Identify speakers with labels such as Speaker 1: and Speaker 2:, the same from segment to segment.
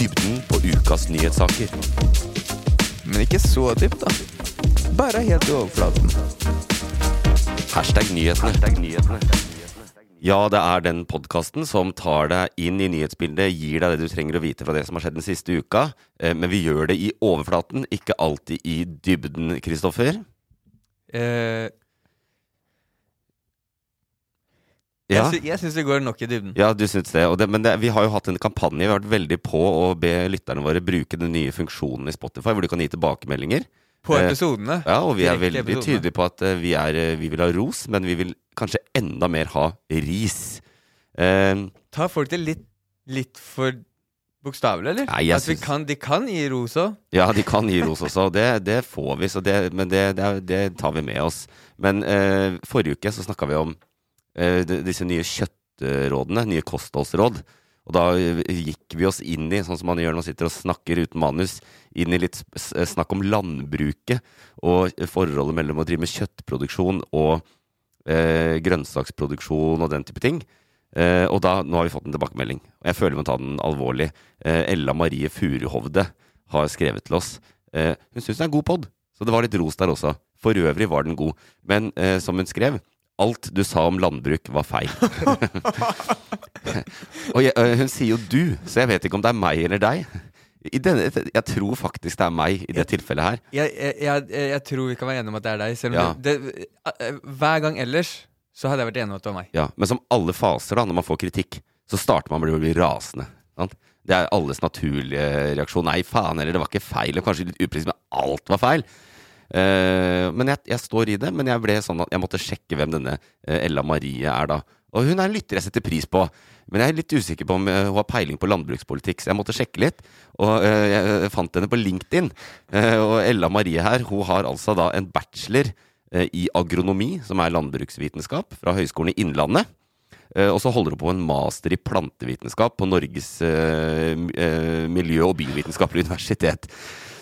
Speaker 1: dybden på ukas nyhetssaker.
Speaker 2: Men ikke så dypt, da. Bare helt i overflaten.
Speaker 1: Hashtag nyhetene. Ja, det er den podkasten som tar deg inn i nyhetsbildet, gir deg det du trenger å vite fra det som har skjedd den siste uka. Eh, Men vi gjør det i overflaten, ikke alltid i dybden, Kristoffer.
Speaker 2: Eh,
Speaker 1: Ja.
Speaker 2: Jeg, sy jeg syns det går nok i dybden.
Speaker 1: Ja, du syns det. Det men det, vi har jo hatt en kampanje. Vi har vært veldig på å be lytterne våre bruke den nye funksjonen i Spotify, hvor du kan gi tilbakemeldinger.
Speaker 2: På
Speaker 1: Eh,
Speaker 2: episodene.
Speaker 1: Ja, og vi er veldig
Speaker 2: episodene.
Speaker 1: tydelige på at eh, vi, er, eh, vi vil ha ros, men vi vil kanskje enda mer ha ris. Eh,
Speaker 2: Tar folk det litt, litt for bokstavelig, eller?
Speaker 1: Nei,
Speaker 2: At vi
Speaker 1: syns-
Speaker 2: kan, de kan gi ros òg.
Speaker 1: ja, de kan gi ros også, og det, det får vi, så det, men det, det, det tar vi med oss. Men eh, forrige uke så snakka vi om de- disse nye kjøttrådene, nye kostholdsråd. Og da eh, gikk vi oss inn i, sånn som man gjør når man sitter og snakker uten manus, inn i litt s- snakk om landbruket og forholdet mellom å drive med kjøttproduksjon og eh, grønnsaksproduksjon og den type ting. Eh, og da, nå har vi fått en tilbakemelding, og jeg føler vi må ta den alvorlig. Eh, Ella Marie Furuhovde har skrevet til oss. Eh, hun syns det er en god pod, så det var litt ros der også. For øvrig var den god. Men eh, som hun skrev, alt du sa om landbruk var feil. og jeg, hun sier jo du, så jeg vet ikke om det er meg eller deg. I denne, jeg tror faktisk det er meg i det tilfellet her.
Speaker 2: Jeg, jeg, jeg, jeg tror vi kan være enige om at det er deg. Selv om
Speaker 1: Ja.
Speaker 2: det, det, hver gang ellers så hadde jeg vært enig om at det var meg.
Speaker 1: Ja, Men som alle faser, da, når man får kritikk, så starter man med å bli rasende. Sant? Det er alles naturlige reaksjon. Nei, faen, eller det var ikke feil. Og kanskje litt upresis, men alt var feil. Eh, men jeg, jeg står i det. Men jeg ble sånn at jeg måtte sjekke hvem denne eh, Ella Marie er, da. Og hun er en lytter jeg setter pris på. Men jeg er litt usikker på om eh, hun har peiling på landbrukspolitikk, så jeg måtte sjekke litt. Og jeg fant henne på LinkedIn. Og Ella Marie her, hun har altså da en bachelor i agronomi, som er landbruksvitenskap, fra Høgskolen i Innlandet. Og så holder hun på en master i plantevitenskap på Norges miljø- og biovitenskapelige universitet.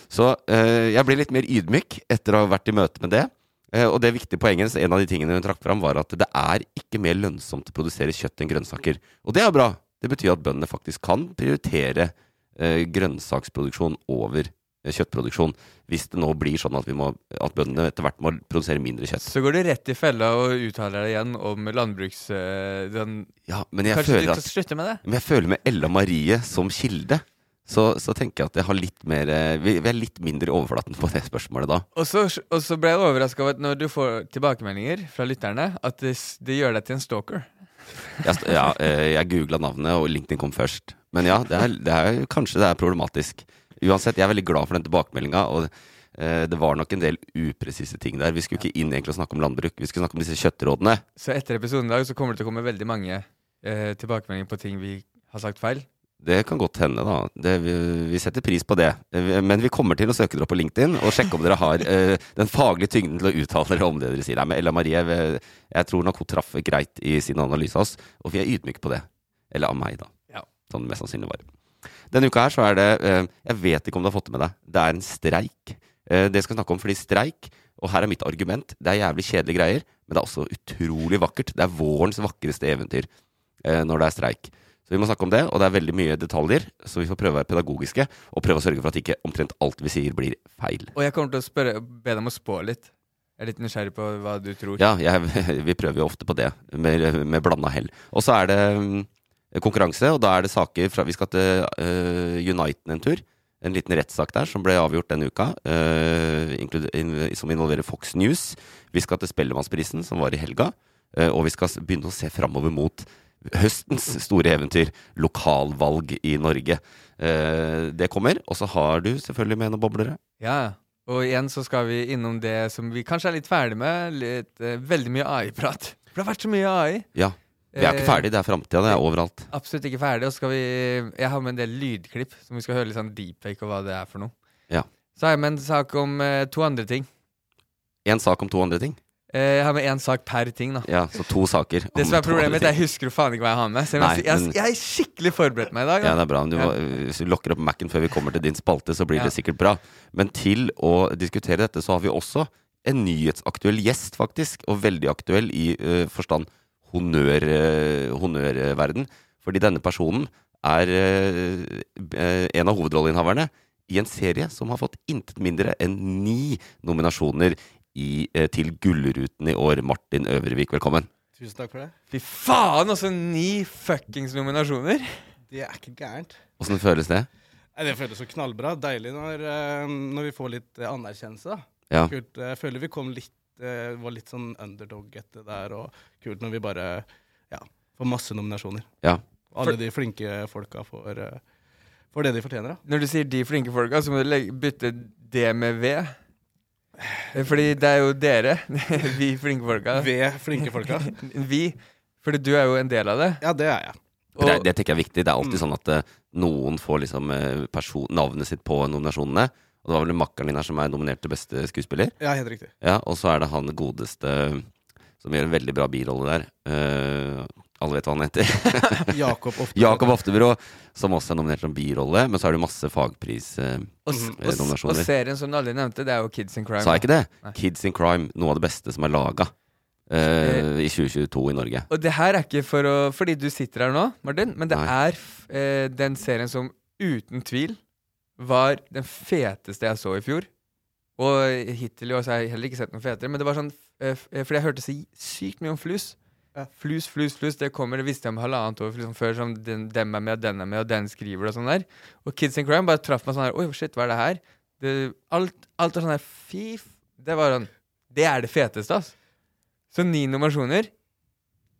Speaker 1: Så eh, jeg ble litt mer ydmyk etter å ha vært i møte med det. Eh, og det viktige poenget, en av de tingene hun trakk fram, var at det er ikke mer lønnsomt å produsere kjøtt enn grønnsaker. Og det er bra. Det betyr at bøndene faktisk kan prioritere eh, grønnsaksproduksjon over kjøttproduksjon. Hvis det nå blir sånn at, vi må, at bøndene etter hvert må produsere mindre kjøtt.
Speaker 2: Så går du rett i fella og uttaler deg igjen om landbruks... den,
Speaker 1: Ja, men jeg
Speaker 2: kanskje du
Speaker 1: føler
Speaker 2: skal slutte med det?
Speaker 1: Men jeg føler med Ella Marie som kilde, så, så tenker jeg at jeg har litt mer eh, Vi, vi er litt mindre i overflaten på det spørsmålet da.
Speaker 2: Og så, og så ble jeg overraska over at når du får tilbakemeldinger fra lytterne, at det, det gjør deg til en stalker.
Speaker 1: Jeg, ja, eh, jeg googla navnet, og LinkedIn kom først. Men ja, det er, det er, kanskje det er problematisk. Uansett, jeg er veldig glad for den tilbakemeldinga. Og eh, det var nok en del upresise ting der. Vi skulle ikke inn egentlig og snakke om landbruk, vi skulle snakke om disse kjøttrådene.
Speaker 2: Så etter episoden i dag så kommer det til å komme veldig mange eh, tilbakemeldinger på ting vi har sagt feil.
Speaker 1: Det kan godt hende, da. Det, vi, vi setter pris på det. Men vi kommer til å søke dere opp på LinkedIn og sjekke om dere har eh, den faglige tyngden til å uttale dere om det dere sier. Nei, men Ella Marie, eh, jeg tror nok hun traff greit i sin analyse av oss, og vi er ydmyke på det. Eller av meg, da.
Speaker 2: Ja.
Speaker 1: Sånn det mest sannsynlig var. Denne uka her så er det eh, Jeg vet ikke om du har fått det med deg. Det er en streik. Eh, det skal jeg snakke om fordi streik, og her er mitt argument, det er jævlig kjedelige greier, men det er også utrolig vakkert. Det er vårens vakreste eventyr eh, når det er streik. Så vi må snakke om det, og det er veldig mye detaljer, så vi får prøve å være pedagogiske og prøve å sørge for at ikke omtrent alt vi sier, blir feil.
Speaker 2: Og jeg kommer til å spørre, be dem å spå litt. Jeg er litt nysgjerrig på hva du tror.
Speaker 1: Ja, jeg, vi prøver jo ofte på det, med, med blanda hell. Og så er det mm, konkurranse, og da er det saker fra Vi skal til uh, Uniten en tur. En liten rettssak der som ble avgjort denne uka, uh, in, som involverer Fox News. Vi skal til Spellemannsprisen, som var i helga. Uh, og vi skal begynne å se framover mot høstens store eventyr, lokalvalg i Norge. Eh, det kommer. Og så har du selvfølgelig med noen boblere.
Speaker 2: Ja, og igjen så skal vi innom det som vi kanskje er litt ferdig med. Litt, eh, veldig mye AI-prat. For det har vært så mye AI.
Speaker 1: Ja. Vi er ikke
Speaker 2: Eh,
Speaker 1: ferdig, det er framtida. Det er overalt.
Speaker 2: Absolutt ikke ferdig. Og så skal vi Jeg har med en del lydklipp som vi skal høre litt sånn deepfake og hva det er for noe.
Speaker 1: Ja.
Speaker 2: Så har jeg med en sak om to andre ting.
Speaker 1: En sak om to andre ting.
Speaker 2: Eh, jeg har med én sak per ting, da.
Speaker 1: Ja, så to saker.
Speaker 2: Det som er problemet mitt, jeg husker jo faen ikke hva jeg har med. Så jeg,
Speaker 1: Nei,
Speaker 2: jeg, jeg, er skikkelig forberedt meg i dag.
Speaker 1: Ja, det er bra. Du,
Speaker 2: Ja.
Speaker 1: Hvis du lokker opp Mac-en før vi kommer til din spalte, så blir
Speaker 2: Ja.
Speaker 1: det sikkert bra. Men til å diskutere dette, så har vi også en nyhetsaktuell gjest, faktisk. Og veldig aktuell i uh, forstand honnør, uh, honnørverden. Fordi denne personen er uh, en av hovedrolleinnehaverne i en serie som har fått intet mindre enn ni nominasjoner i, eh, til Gullruten i år. Martin Øvrevik, velkommen.
Speaker 3: Tusen takk for det.
Speaker 2: Fy faen, også ni fuckings nominasjoner!
Speaker 3: Det er ikke gærent.
Speaker 1: Åssen føles det?
Speaker 3: Det føles så knallbra. Deilig når, eh, når vi får litt eh, anerkjennelse.
Speaker 1: Ja.
Speaker 3: Kult. Jeg føler vi kom litt var litt sånn underdog etter der, og kult når vi bare ja, får masse nominasjoner.
Speaker 1: Ja.
Speaker 3: Alle
Speaker 2: For-
Speaker 3: de flinke folka får, får det de fortjener, da.
Speaker 2: Når du sier de flinke folka, så må du legge, bytte det med V. Eh, Fordi det er jo dere, vi flinke folka.
Speaker 3: Ved flinke folka.
Speaker 2: Vi. Fordi du er jo en del av det.
Speaker 3: Ja, det er jeg.
Speaker 2: Og,
Speaker 1: det, det tenker jeg er viktig. Det er alltid
Speaker 3: Mm.
Speaker 1: sånn at eh, noen får liksom eh, person, navnet sitt på nominasjonene. Og det var vel makkeren din her som er nominert til beste skuespiller.
Speaker 3: Ja, helt riktig.
Speaker 1: Ja, Og så er det han godeste som gjør en veldig bra birolle der. Eh, alle vet hva han heter.
Speaker 3: Jakob Oftebro.
Speaker 1: Jakob Oftebro, som også er nominert som birolle. Men så er det masse fagpris. eh,
Speaker 2: og,
Speaker 3: Mhm.
Speaker 2: og, og serien som du aldri nevnte, det er jo Kids in Crime.
Speaker 1: Sa jeg ikke det?
Speaker 2: Nei.
Speaker 1: Kids in Crime. Noe av det beste som er laga i 2022 i Norge.
Speaker 2: Og det her er ikke for å, fordi du sitter her nå, Martin, men det
Speaker 1: Nei.
Speaker 2: er f- eh, den serien som uten tvil var den feteste jeg så i fjor. Og hittil i år har jeg heller ikke sett noen fetere. Men det var sånn eh, eh, Fordi jeg hørte så sykt mye om flus. Flus, flus, flus. Det kommer, det visste jeg om halvannet år liksom før. Som den, dem er med, den er med, og den skriver det og sånn der. Og Kids in Crime bare traff meg sånn her Oi, shit, hva er det her? Det, alt, alt er sånn her Fy. Det var sånn Det er det feteste, ass. Så ni nominasjoner.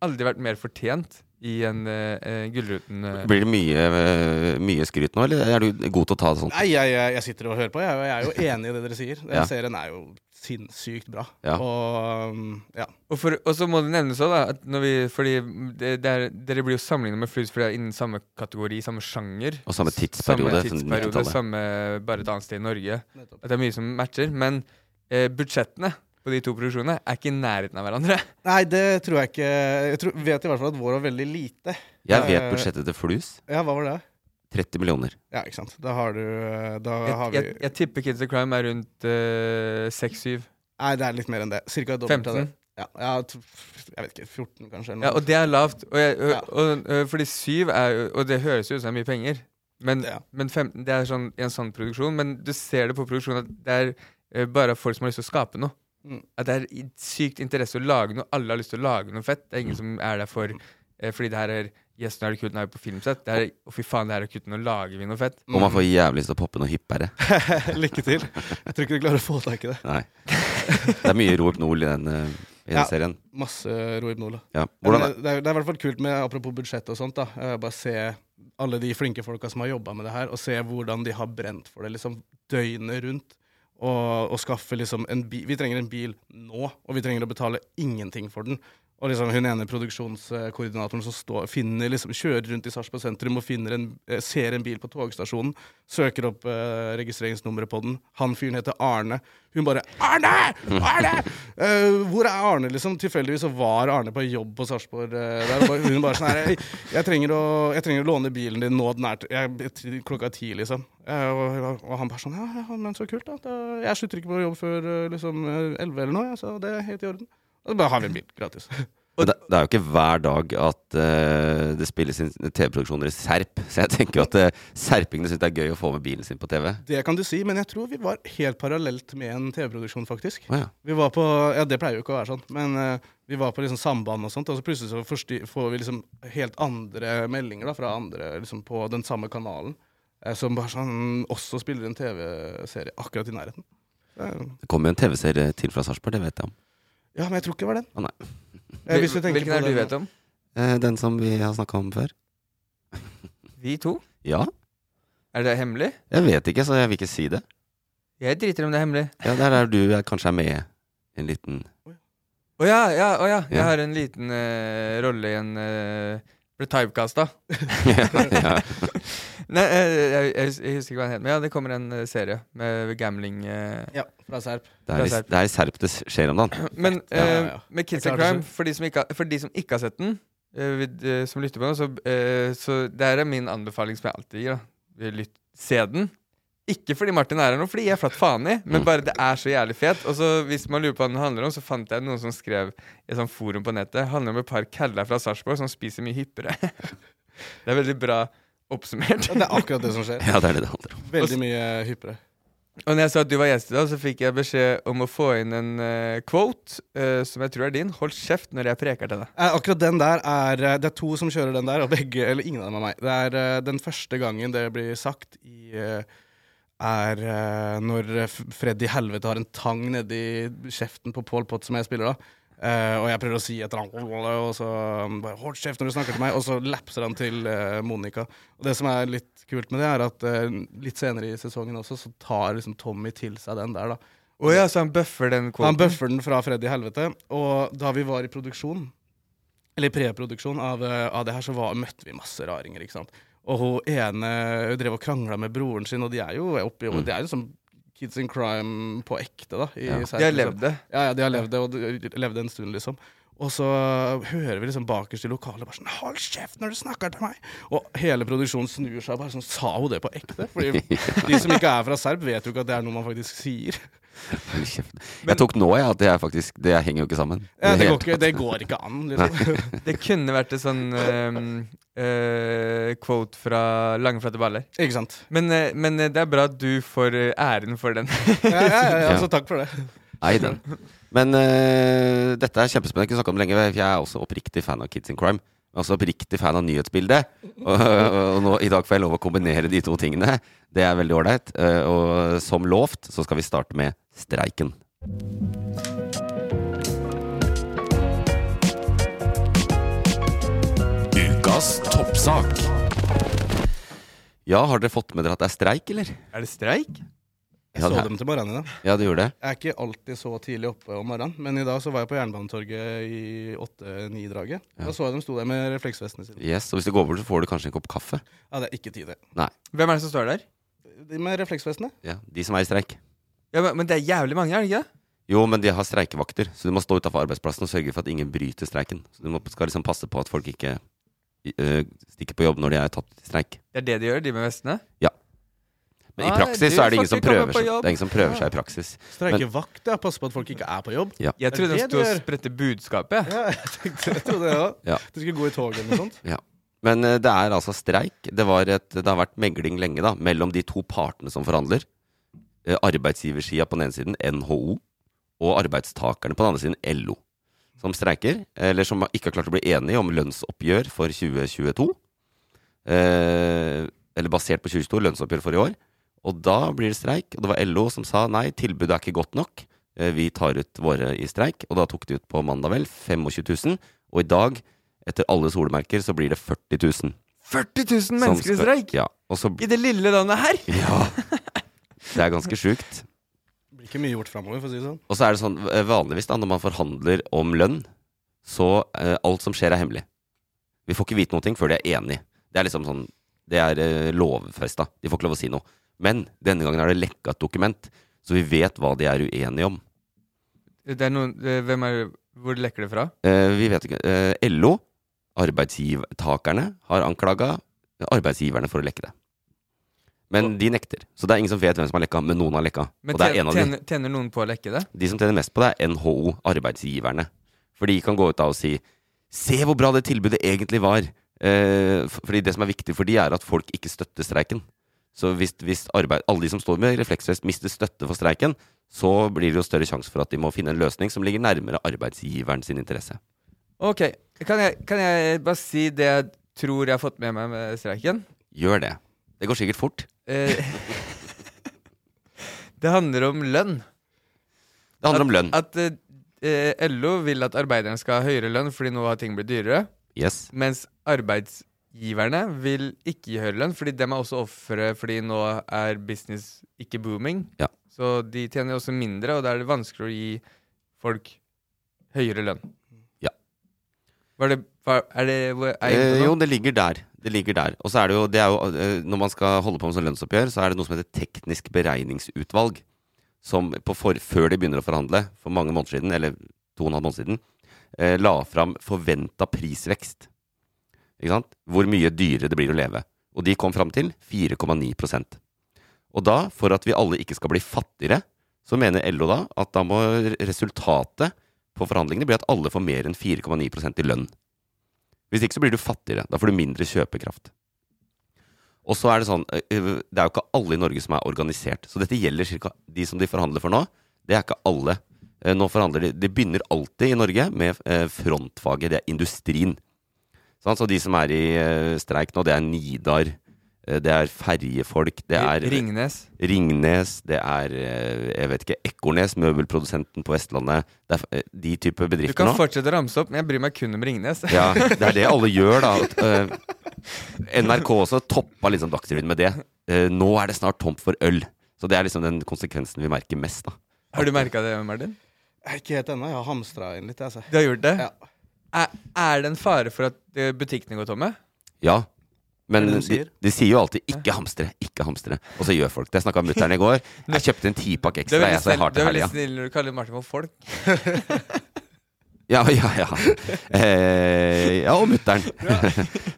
Speaker 2: Aldri vært mer fortjent i en uh, Gullruten. uh.
Speaker 1: Blir det mye, uh, mye skryt nå, eller er du god til å ta det sånt?
Speaker 3: Nei, jeg, jeg, jeg sitter og hører på, jeg, jeg er jo enig i det dere sier. Den
Speaker 1: Ja.
Speaker 3: serien er jo sinnssykt bra.
Speaker 1: Ja.
Speaker 3: Og um, ja.
Speaker 2: Og, for, og så må det nevnes òg, da, at når vi, fordi det, det er, dere blir jo sammenlignet med Flus, for det er innen samme kategori, samme sjanger.
Speaker 1: Og samme tidsperiode,
Speaker 2: Samme
Speaker 1: sånn
Speaker 2: tidsperiode, samme bare et annet sted i Norge.
Speaker 3: Nettopp.
Speaker 2: At det er mye som matcher. Men eh, budsjettene på de to produksjonene er ikke i nærheten av hverandre.
Speaker 3: Nei, det tror jeg ikke. Jeg tror, vet i hvert fall at vår var veldig lite.
Speaker 1: Jeg vet
Speaker 3: Eh,
Speaker 1: budsjettet til Flus.
Speaker 3: Ja, hva var det?
Speaker 1: 30 millioner.
Speaker 3: Ja, ikke sant. Da har du Da
Speaker 2: Jeg,
Speaker 3: har vi
Speaker 2: jeg, jeg tipper Kids of Crime er rundt uh, 6-7.
Speaker 3: Nei, det er litt mer enn det. Cirka dobbelt av det.
Speaker 2: 15.
Speaker 3: Ja, jeg, jeg vet ikke. 14, kanskje. eller
Speaker 2: Ja, og det er lavt. Og jeg, og,
Speaker 3: Ja.
Speaker 2: og, fordi 7 er jo Og det høres jo ut som det er mye penger. Men,
Speaker 3: Ja.
Speaker 2: men 15, det er sånn, en sånn produksjon. Men du ser det på produksjonen at det er bare folk som har lyst til å skape noe.
Speaker 3: Mm.
Speaker 2: At det er sykt interesse å lage noe. Alle har lyst til å lage noe fett. Det er ingen som er der for eh, Fordi det her er Yes, nå er det kult, nå er vi på filmsett. Det er, å fy faen, det her er kult, nå lager vi noe fett.
Speaker 1: Og man får jævlig lyst til å poppe noe hippere.
Speaker 3: Lykke til. Jeg tror ikke du klarer å få tak i det.
Speaker 1: Nei. Det er mye Rohypnol i den, eh, i den
Speaker 3: Ja.
Speaker 1: serien.
Speaker 3: Masse Rohypnol.
Speaker 1: Ja. Hvordan,
Speaker 3: det, det, er, det er i hvert fall kult med apropos budsjett og sånt. da eh, Bare se alle de flinke folka som har jobba med det her, og se hvordan de har brent for det liksom døgnet rundt. Og, og skaffe liksom en bil Vi trenger en bil nå, og vi trenger å betale ingenting for den. Og liksom hun ene produksjonskoordinatoren som står, finner liksom, kjører rundt i Sarpsborg sentrum og en, eh, ser en bil på togstasjonen, søker opp eh, registreringsnummeret på den. Han fyren heter Arne. Hun bare 'Arne! Arne!' Uh, hvor er Arne, liksom? Tilfeldigvis så var Arne på jobb på Sarpsborg. bare- hun bare sånn her jeg, trenger å, 'Jeg trenger å låne bilen din nå den er jeg, klokka ti', liksom. Og, han bare sånn 'Ja, ja, men så kult, da. da jeg slutter ikke på jobb før liksom elleve eller noe, så det er helt i orden'. Og så bare har vi en bil gratis.
Speaker 1: Det, det er jo ikke hver dag at uh, det spilles inn TV-produksjoner i Serp. Så jeg tenker jo at uh, serpingene syns det er gøy å få med bilen sin på TV.
Speaker 3: Det kan du si, men jeg tror vi var helt parallelt med en TV-produksjon, faktisk.
Speaker 1: Oh, ja.
Speaker 3: Vi var på, ja Det pleier jo ikke å være sånn, men uh, vi var på liksom samband og sånt, og så plutselig så forstyr, får vi liksom helt andre meldinger da, fra andre liksom på den samme kanalen, som bare sånn også spiller en TV-serie akkurat i nærheten.
Speaker 1: Det kommer jo en TV-serie til fra Sarpsborg, det vet jeg om.
Speaker 3: Ja, men jeg tror ikke det var den.
Speaker 1: Å nei.
Speaker 3: Eh, hvis du tenker
Speaker 2: Hvilken
Speaker 3: på
Speaker 2: er det du
Speaker 3: den-
Speaker 2: vet om?
Speaker 1: Eh, den som vi har snakka om før?
Speaker 2: Vi to?
Speaker 1: Ja.
Speaker 2: Er det hemmelig?
Speaker 1: Jeg vet ikke, så jeg vil ikke si det.
Speaker 2: Jeg driter om det er hemmelig.
Speaker 1: Ja, Det er der du er, kanskje er med i en liten
Speaker 2: Å ja, ja, å ja. Jeg
Speaker 1: Ja.
Speaker 2: har en liten eh, rolle i en uh, Ble typecasta.
Speaker 1: ja, ja.
Speaker 2: Nei, eh, jeg, jeg, jeg husker ikke hva den heter. men ja, det kommer en eh, serie med gambling. eh.
Speaker 3: Ja, fra Serp.
Speaker 1: Det er, i, det er Serp det skjer om dagen.
Speaker 2: Men
Speaker 3: Ja, ja,
Speaker 2: eh,
Speaker 3: ja.
Speaker 2: med Kids and Crime, for de som ikke, har- for de som ikke har sett den, vid- som lytter på den, så, så det er min anbefaling som jeg alltid gir. da. Lytt, se den. Ikke fordi Martin er her nå, fordi jeg er flatt faen i, men
Speaker 1: Mm.
Speaker 2: bare det er så jævlig fet. Og så hvis man lurer på hva den handler om, så fant jeg noen som skrev i et sånt forum på nettet. Det handler om et par kæller fra Sarpsborg som spiser mye hyppigere. det er veldig bra oppsummert.
Speaker 3: Ja, det er akkurat det som skjer.
Speaker 1: Ja, det er det det handler om.
Speaker 3: Veldig mye hyppigere.
Speaker 2: Og når jeg sa at du var gjest i dag, så fikk jeg beskjed om å få inn en uh, quote uh, som jeg tror er din. Hold kjeft når jeg preker til deg.
Speaker 3: Eh, akkurat den der er eh, Det er to som kjører den der, og begge Eller ingen av dem er meg. Det er uh, den første gangen det blir sagt i er når Freddy Helvete har en tang nedi kjeften på Paul Pott, som jeg spiller da. Eh, og jeg prøver å si et eller annet, og så um, bare Hold kjeft når du snakker til meg! Og så lapser han til uh, Monica. Og det som er litt kult med det, er at uh, litt senere i sesongen også, så tar liksom Tommy til seg den der, da.
Speaker 2: Oh, ja, så han buffer den quoten?
Speaker 3: Han buffer den fra Freddy Helvete. Og da vi var i produksjon, eller preproduksjon av, av det her, så var, møtte vi masse raringer. ikke sant? Og hun ene hun drev og krangla med broren sin, og de er jo oppi
Speaker 1: Mm.
Speaker 3: Det er jo som Kids in Crime på ekte, da. I
Speaker 1: Ja.
Speaker 2: De har levd det.
Speaker 3: Ja, ja, de har levd det, og de levde en stund, liksom. Og så hører vi liksom bakerst i lokalet bare sånn 'Hold kjeft når du snakker til meg!' Og hele produksjonen snur seg og bare sånn Sa hun det på ekte? Fordi de som ikke er fra Serb, vet jo ikke at det er noe man faktisk sier.
Speaker 1: Hold kjeft. Jeg tok nå, jeg, at det er faktisk Det henger jo ikke sammen.
Speaker 3: Ja, det, går ikke, det går ikke an, liksom.
Speaker 2: Det kunne vært et sånn um, uh, quote fra Langflate baller.
Speaker 3: Ikke sant?
Speaker 2: Men, uh, men det er bra at du får æren for den.
Speaker 3: Ja, ja, ja, ja,
Speaker 1: Ja.
Speaker 3: takk for det.
Speaker 1: Nei, den. Men uh, dette er kjempespennende. Jeg kunne ikke snakket om det lenge. Jeg er også oppriktig fan av Kids in Crime. Også oppriktig fan av nyhetsbildet. Og, og nå, i dag får jeg lov å kombinere de to tingene. Det er veldig ålreit. Eh, og som lovt så skal vi starte med streiken.
Speaker 4: Ukas toppsak.
Speaker 1: Ja, har dere fått med dere at det er streik, eller?
Speaker 2: Er det streik?
Speaker 3: Jeg
Speaker 1: Ja,
Speaker 3: så
Speaker 1: det
Speaker 3: dem til morgenen i dag.
Speaker 1: Ja, det gjorde det.
Speaker 3: Jeg er ikke alltid så tidlig oppe om morgenen, men i dag så var jeg på Jernbanetorget i 8-9-draget.
Speaker 1: Ja.
Speaker 3: Da så jeg dem sto der med refleksvestene sine.
Speaker 1: Yes, Og hvis du går bort, så får du kanskje en kopp kaffe.
Speaker 3: Ja, det er ikke tid, det.
Speaker 2: Hvem er det som står der?
Speaker 3: De med refleksvestene?
Speaker 1: Ja, De som er i streik.
Speaker 2: Ja, men, men det er jævlig mange, er det ikke det?
Speaker 1: Jo, men de har streikevakter, så du må stå utafor arbeidsplassen og sørge for at ingen bryter streiken. Så du må, skal liksom passe på at folk ikke øh, stikker på jobb når de er tatt i streik.
Speaker 2: Det er det de gjør, de med vestene?
Speaker 1: Men i praksis så er det ingen som prøver, seg, det er ingen som prøver seg i praksis.
Speaker 3: Streikevakt, ja. Passe på at folk ikke er på jobb.
Speaker 2: Jeg
Speaker 3: Det
Speaker 2: trodde
Speaker 3: du
Speaker 2: de sto og spredte budskapet.
Speaker 3: Ja, jeg tenkte jeg trodde det òg.
Speaker 1: Ja.
Speaker 3: Du skulle gå i tog eller noe sånt.
Speaker 1: Men øh, det er altså streik. Det, var et, det har vært megling lenge da, mellom de to partene som forhandler. Eh, Arbeidsgiversida på den ene siden, NHO, og arbeidstakerne på den andre siden, LO. Som streiker, eller som ikke har klart å bli enige om lønnsoppgjør for 2022. Eh, eller basert på 2022, lønnsoppgjør for i år. Og da blir det streik. Og det var LO som sa nei, tilbudet er ikke godt nok. Eh, vi tar ut våre i streik. Og da tok de ut på mandag vel 25 000. Og i dag, etter alle solmerker, så blir det 40 000.
Speaker 2: 40 000 mennesker i streik!
Speaker 1: Ja. Og så
Speaker 2: I det lille landet her!
Speaker 1: Ja. Det er ganske sjukt.
Speaker 3: Det blir ikke mye gjort framover, for å si det sånn.
Speaker 1: Og så er det sånn eh, vanligvis da, når man forhandler om lønn, så eh, alt som skjer er hemmelig. Vi får ikke vite noe før de er enige. Det er liksom sånn Det er eh, lovfesta. De får ikke lov å si noe. Men denne gangen er det lekka et dokument, så vi vet hva de er uenige om.
Speaker 2: Det er noen, eh, hvem er, hvor lekker det fra?
Speaker 1: Eh, vi vet ikke eh, LO, arbeidstakerne, har anklaga arbeidsgiverne for å lekke det. Men de nekter. Så det er ingen som vet hvem som har lekka, men noen har lekka.
Speaker 2: Men
Speaker 1: er
Speaker 2: tjener, tjener noen på å lekke det?
Speaker 1: De som tjener mest på det, er NHO, arbeidsgiverne. For de kan gå ut av og si Se hvor bra det tilbudet egentlig var. Eh, fordi det som er viktig for de, er at folk ikke støtter streiken. Så hvis, hvis arbeid, alle de som står med refleksvest, mister støtte for streiken, så blir det jo større sjanse for at de må finne en løsning som ligger nærmere arbeidsgiveren sin interesse.
Speaker 2: Ok, kan jeg, kan jeg bare si det jeg tror jeg har fått med meg med streiken?
Speaker 1: Gjør det. Det går sikkert fort.
Speaker 2: Eh, det handler om lønn.
Speaker 1: Det handler om lønn.
Speaker 2: At eh, eh, LO vil at arbeiderne skal ha høyere lønn fordi nå har ting blitt dyrere.
Speaker 1: Yes.
Speaker 2: Mens arbeidsgiverne vil ikke gi høyere lønn, fordi dem er også ofre fordi nå er business ikke booming.
Speaker 1: Ja.
Speaker 2: Så de tjener også mindre, og da er det vanskeligere å gi folk høyere lønn.
Speaker 1: Ja.
Speaker 2: Var det, var, er det er
Speaker 1: Eh, jo, det ligger der. Det ligger der. Og så er det jo, det er jo eh, Når man skal holde på med sånn lønnsoppgjør, så er det noe som heter teknisk beregningsutvalg. Som på for, før de begynner å forhandle, for mange måneder siden, eller to og en halv måned siden, eh, la fram forventa prisvekst. Hvor mye dyrere det blir å leve. Og de kom fram til 4,9% Og da, for at vi alle ikke skal bli fattigere, så mener LO da at da må resultatet på forhandlingene bli at alle får mer enn 4,9% i lønn. Hvis ikke så blir du fattigere. Da får du mindre kjøpekraft. Og så er det sånn Det er jo ikke alle i Norge som er organisert. Så dette gjelder ca. De som de forhandler for nå, det er ikke alle. Nå forhandler de De begynner alltid i Norge med frontfaget. Det er industrien. Sånn, så de som er i eh, streik nå, det er Nidar. eh, Det er ferjefolk. Det er
Speaker 2: Ringnes.
Speaker 1: Ringnes, det er eh, jeg vet ikke, Ekornes, møbelprodusenten på Vestlandet. Det er de type
Speaker 2: Du kan
Speaker 1: nå.
Speaker 2: fortsette å ramse opp, men jeg bryr meg kun om Ringnes.
Speaker 1: Ja, det er det alle gjør, da. NRK også toppa liksom Dagsrevyen med det. Nå er det snart tomt for øl. Så det er liksom den konsekvensen vi merker mest, da.
Speaker 2: Har du merka det, Martin?
Speaker 3: Ikke helt ennå. Jeg har hamstra inn litt, altså.
Speaker 2: Du har gjort det?
Speaker 3: Ja.
Speaker 2: Er, er det en fare for at eh, butikkene går tomme?
Speaker 1: Ja. Men
Speaker 3: er
Speaker 1: de,
Speaker 3: de sier?
Speaker 1: jo alltid 'ikke hamstre', ikke hamstre. Og så gjør folk det. Jeg snakka med mutter'n i går. Jeg kjøpte en tipakk
Speaker 2: Du er
Speaker 1: ekstra,
Speaker 2: veldig
Speaker 1: jeg, jeg
Speaker 2: snill,
Speaker 1: har
Speaker 2: er veldig snill når du kaller Martin for folk.
Speaker 1: Ja, ja, ja. Eh, ja, og mutter'n.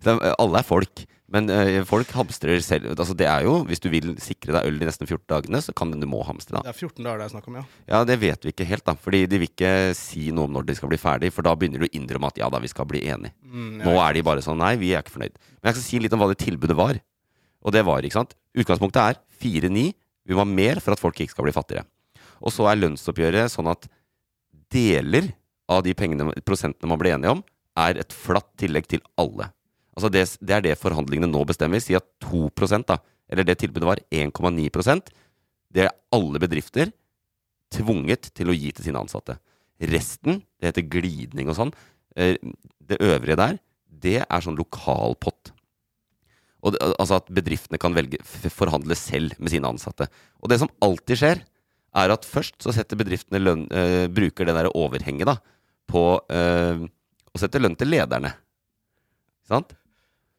Speaker 1: Alle er folk. Men øh, folk hamstrer selv. Altså, det er jo, Hvis du vil sikre deg øl de nesten 14 dagene, så kan du må hamstre. da
Speaker 3: Det er 14 dager det er snakk om, ja.
Speaker 1: Ja, Det vet vi ikke helt, da. Fordi de vil ikke si noe om når de skal bli ferdig. For da begynner du å innrømme at ja da, vi skal bli enige.
Speaker 3: Mm,
Speaker 1: Nå er de bare sånn nei, vi er ikke fornøyd. Men jeg skal si litt om hva det tilbudet var. Og det var, ikke sant. Utgangspunktet er 4-9. Vi må ha mer for at folk ikke skal bli fattigere. Og så er lønnsoppgjøret sånn at deler av de pengene, prosentene man ble enige om, er et flatt tillegg til alle. Altså det, det er det forhandlingene nå bestemmer. Si at 2 da, eller det tilbudet var 1,9% Det er alle bedrifter tvunget til å gi til sine ansatte. Resten, det heter glidning og sånn, eh, det øvrige der, det er sånn lokalpott. Og det, altså at bedriftene kan velge forhandle selv med sine ansatte. Og det som alltid skjer, er at først så setter bedriftene lønn, øh, bruker det der overhenget da, på øh, å sette lønn til lederne. Sant?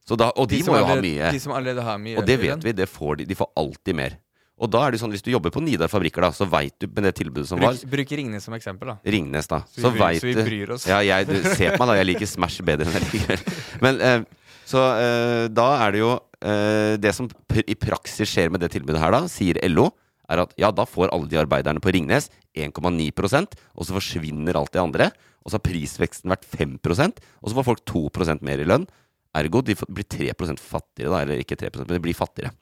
Speaker 1: Så da, og de,
Speaker 2: som
Speaker 1: må jo ha
Speaker 2: allerede-
Speaker 1: mye.
Speaker 2: De som allerede har mye
Speaker 1: Og det vet vi, det får de. De får alltid mer. Og da er det sånn, hvis du jobber på Nidar fabrikker, da, så veit du med det tilbudet som var
Speaker 2: Bruk, bruk Ringnes som eksempel, da.
Speaker 1: Ringnes, da.
Speaker 2: Så vi
Speaker 1: Så, vet
Speaker 2: så vi bryr oss.
Speaker 1: Ja, jeg, du, se på meg, da. Jeg liker Smash bedre enn jeg liker Men eh, Så eh, da er det jo eh, Det som pr i praksis skjer med det tilbudet her, da, sier LO, er at ja, da får alle de arbeiderne på Ringnes 1,9% og så forsvinner alt det andre. Og så har prisveksten vært 5 og så får folk 2% mer i lønn. Ergo de blir 3 fattigere, da. Eller ikke 3% men de blir fattigere.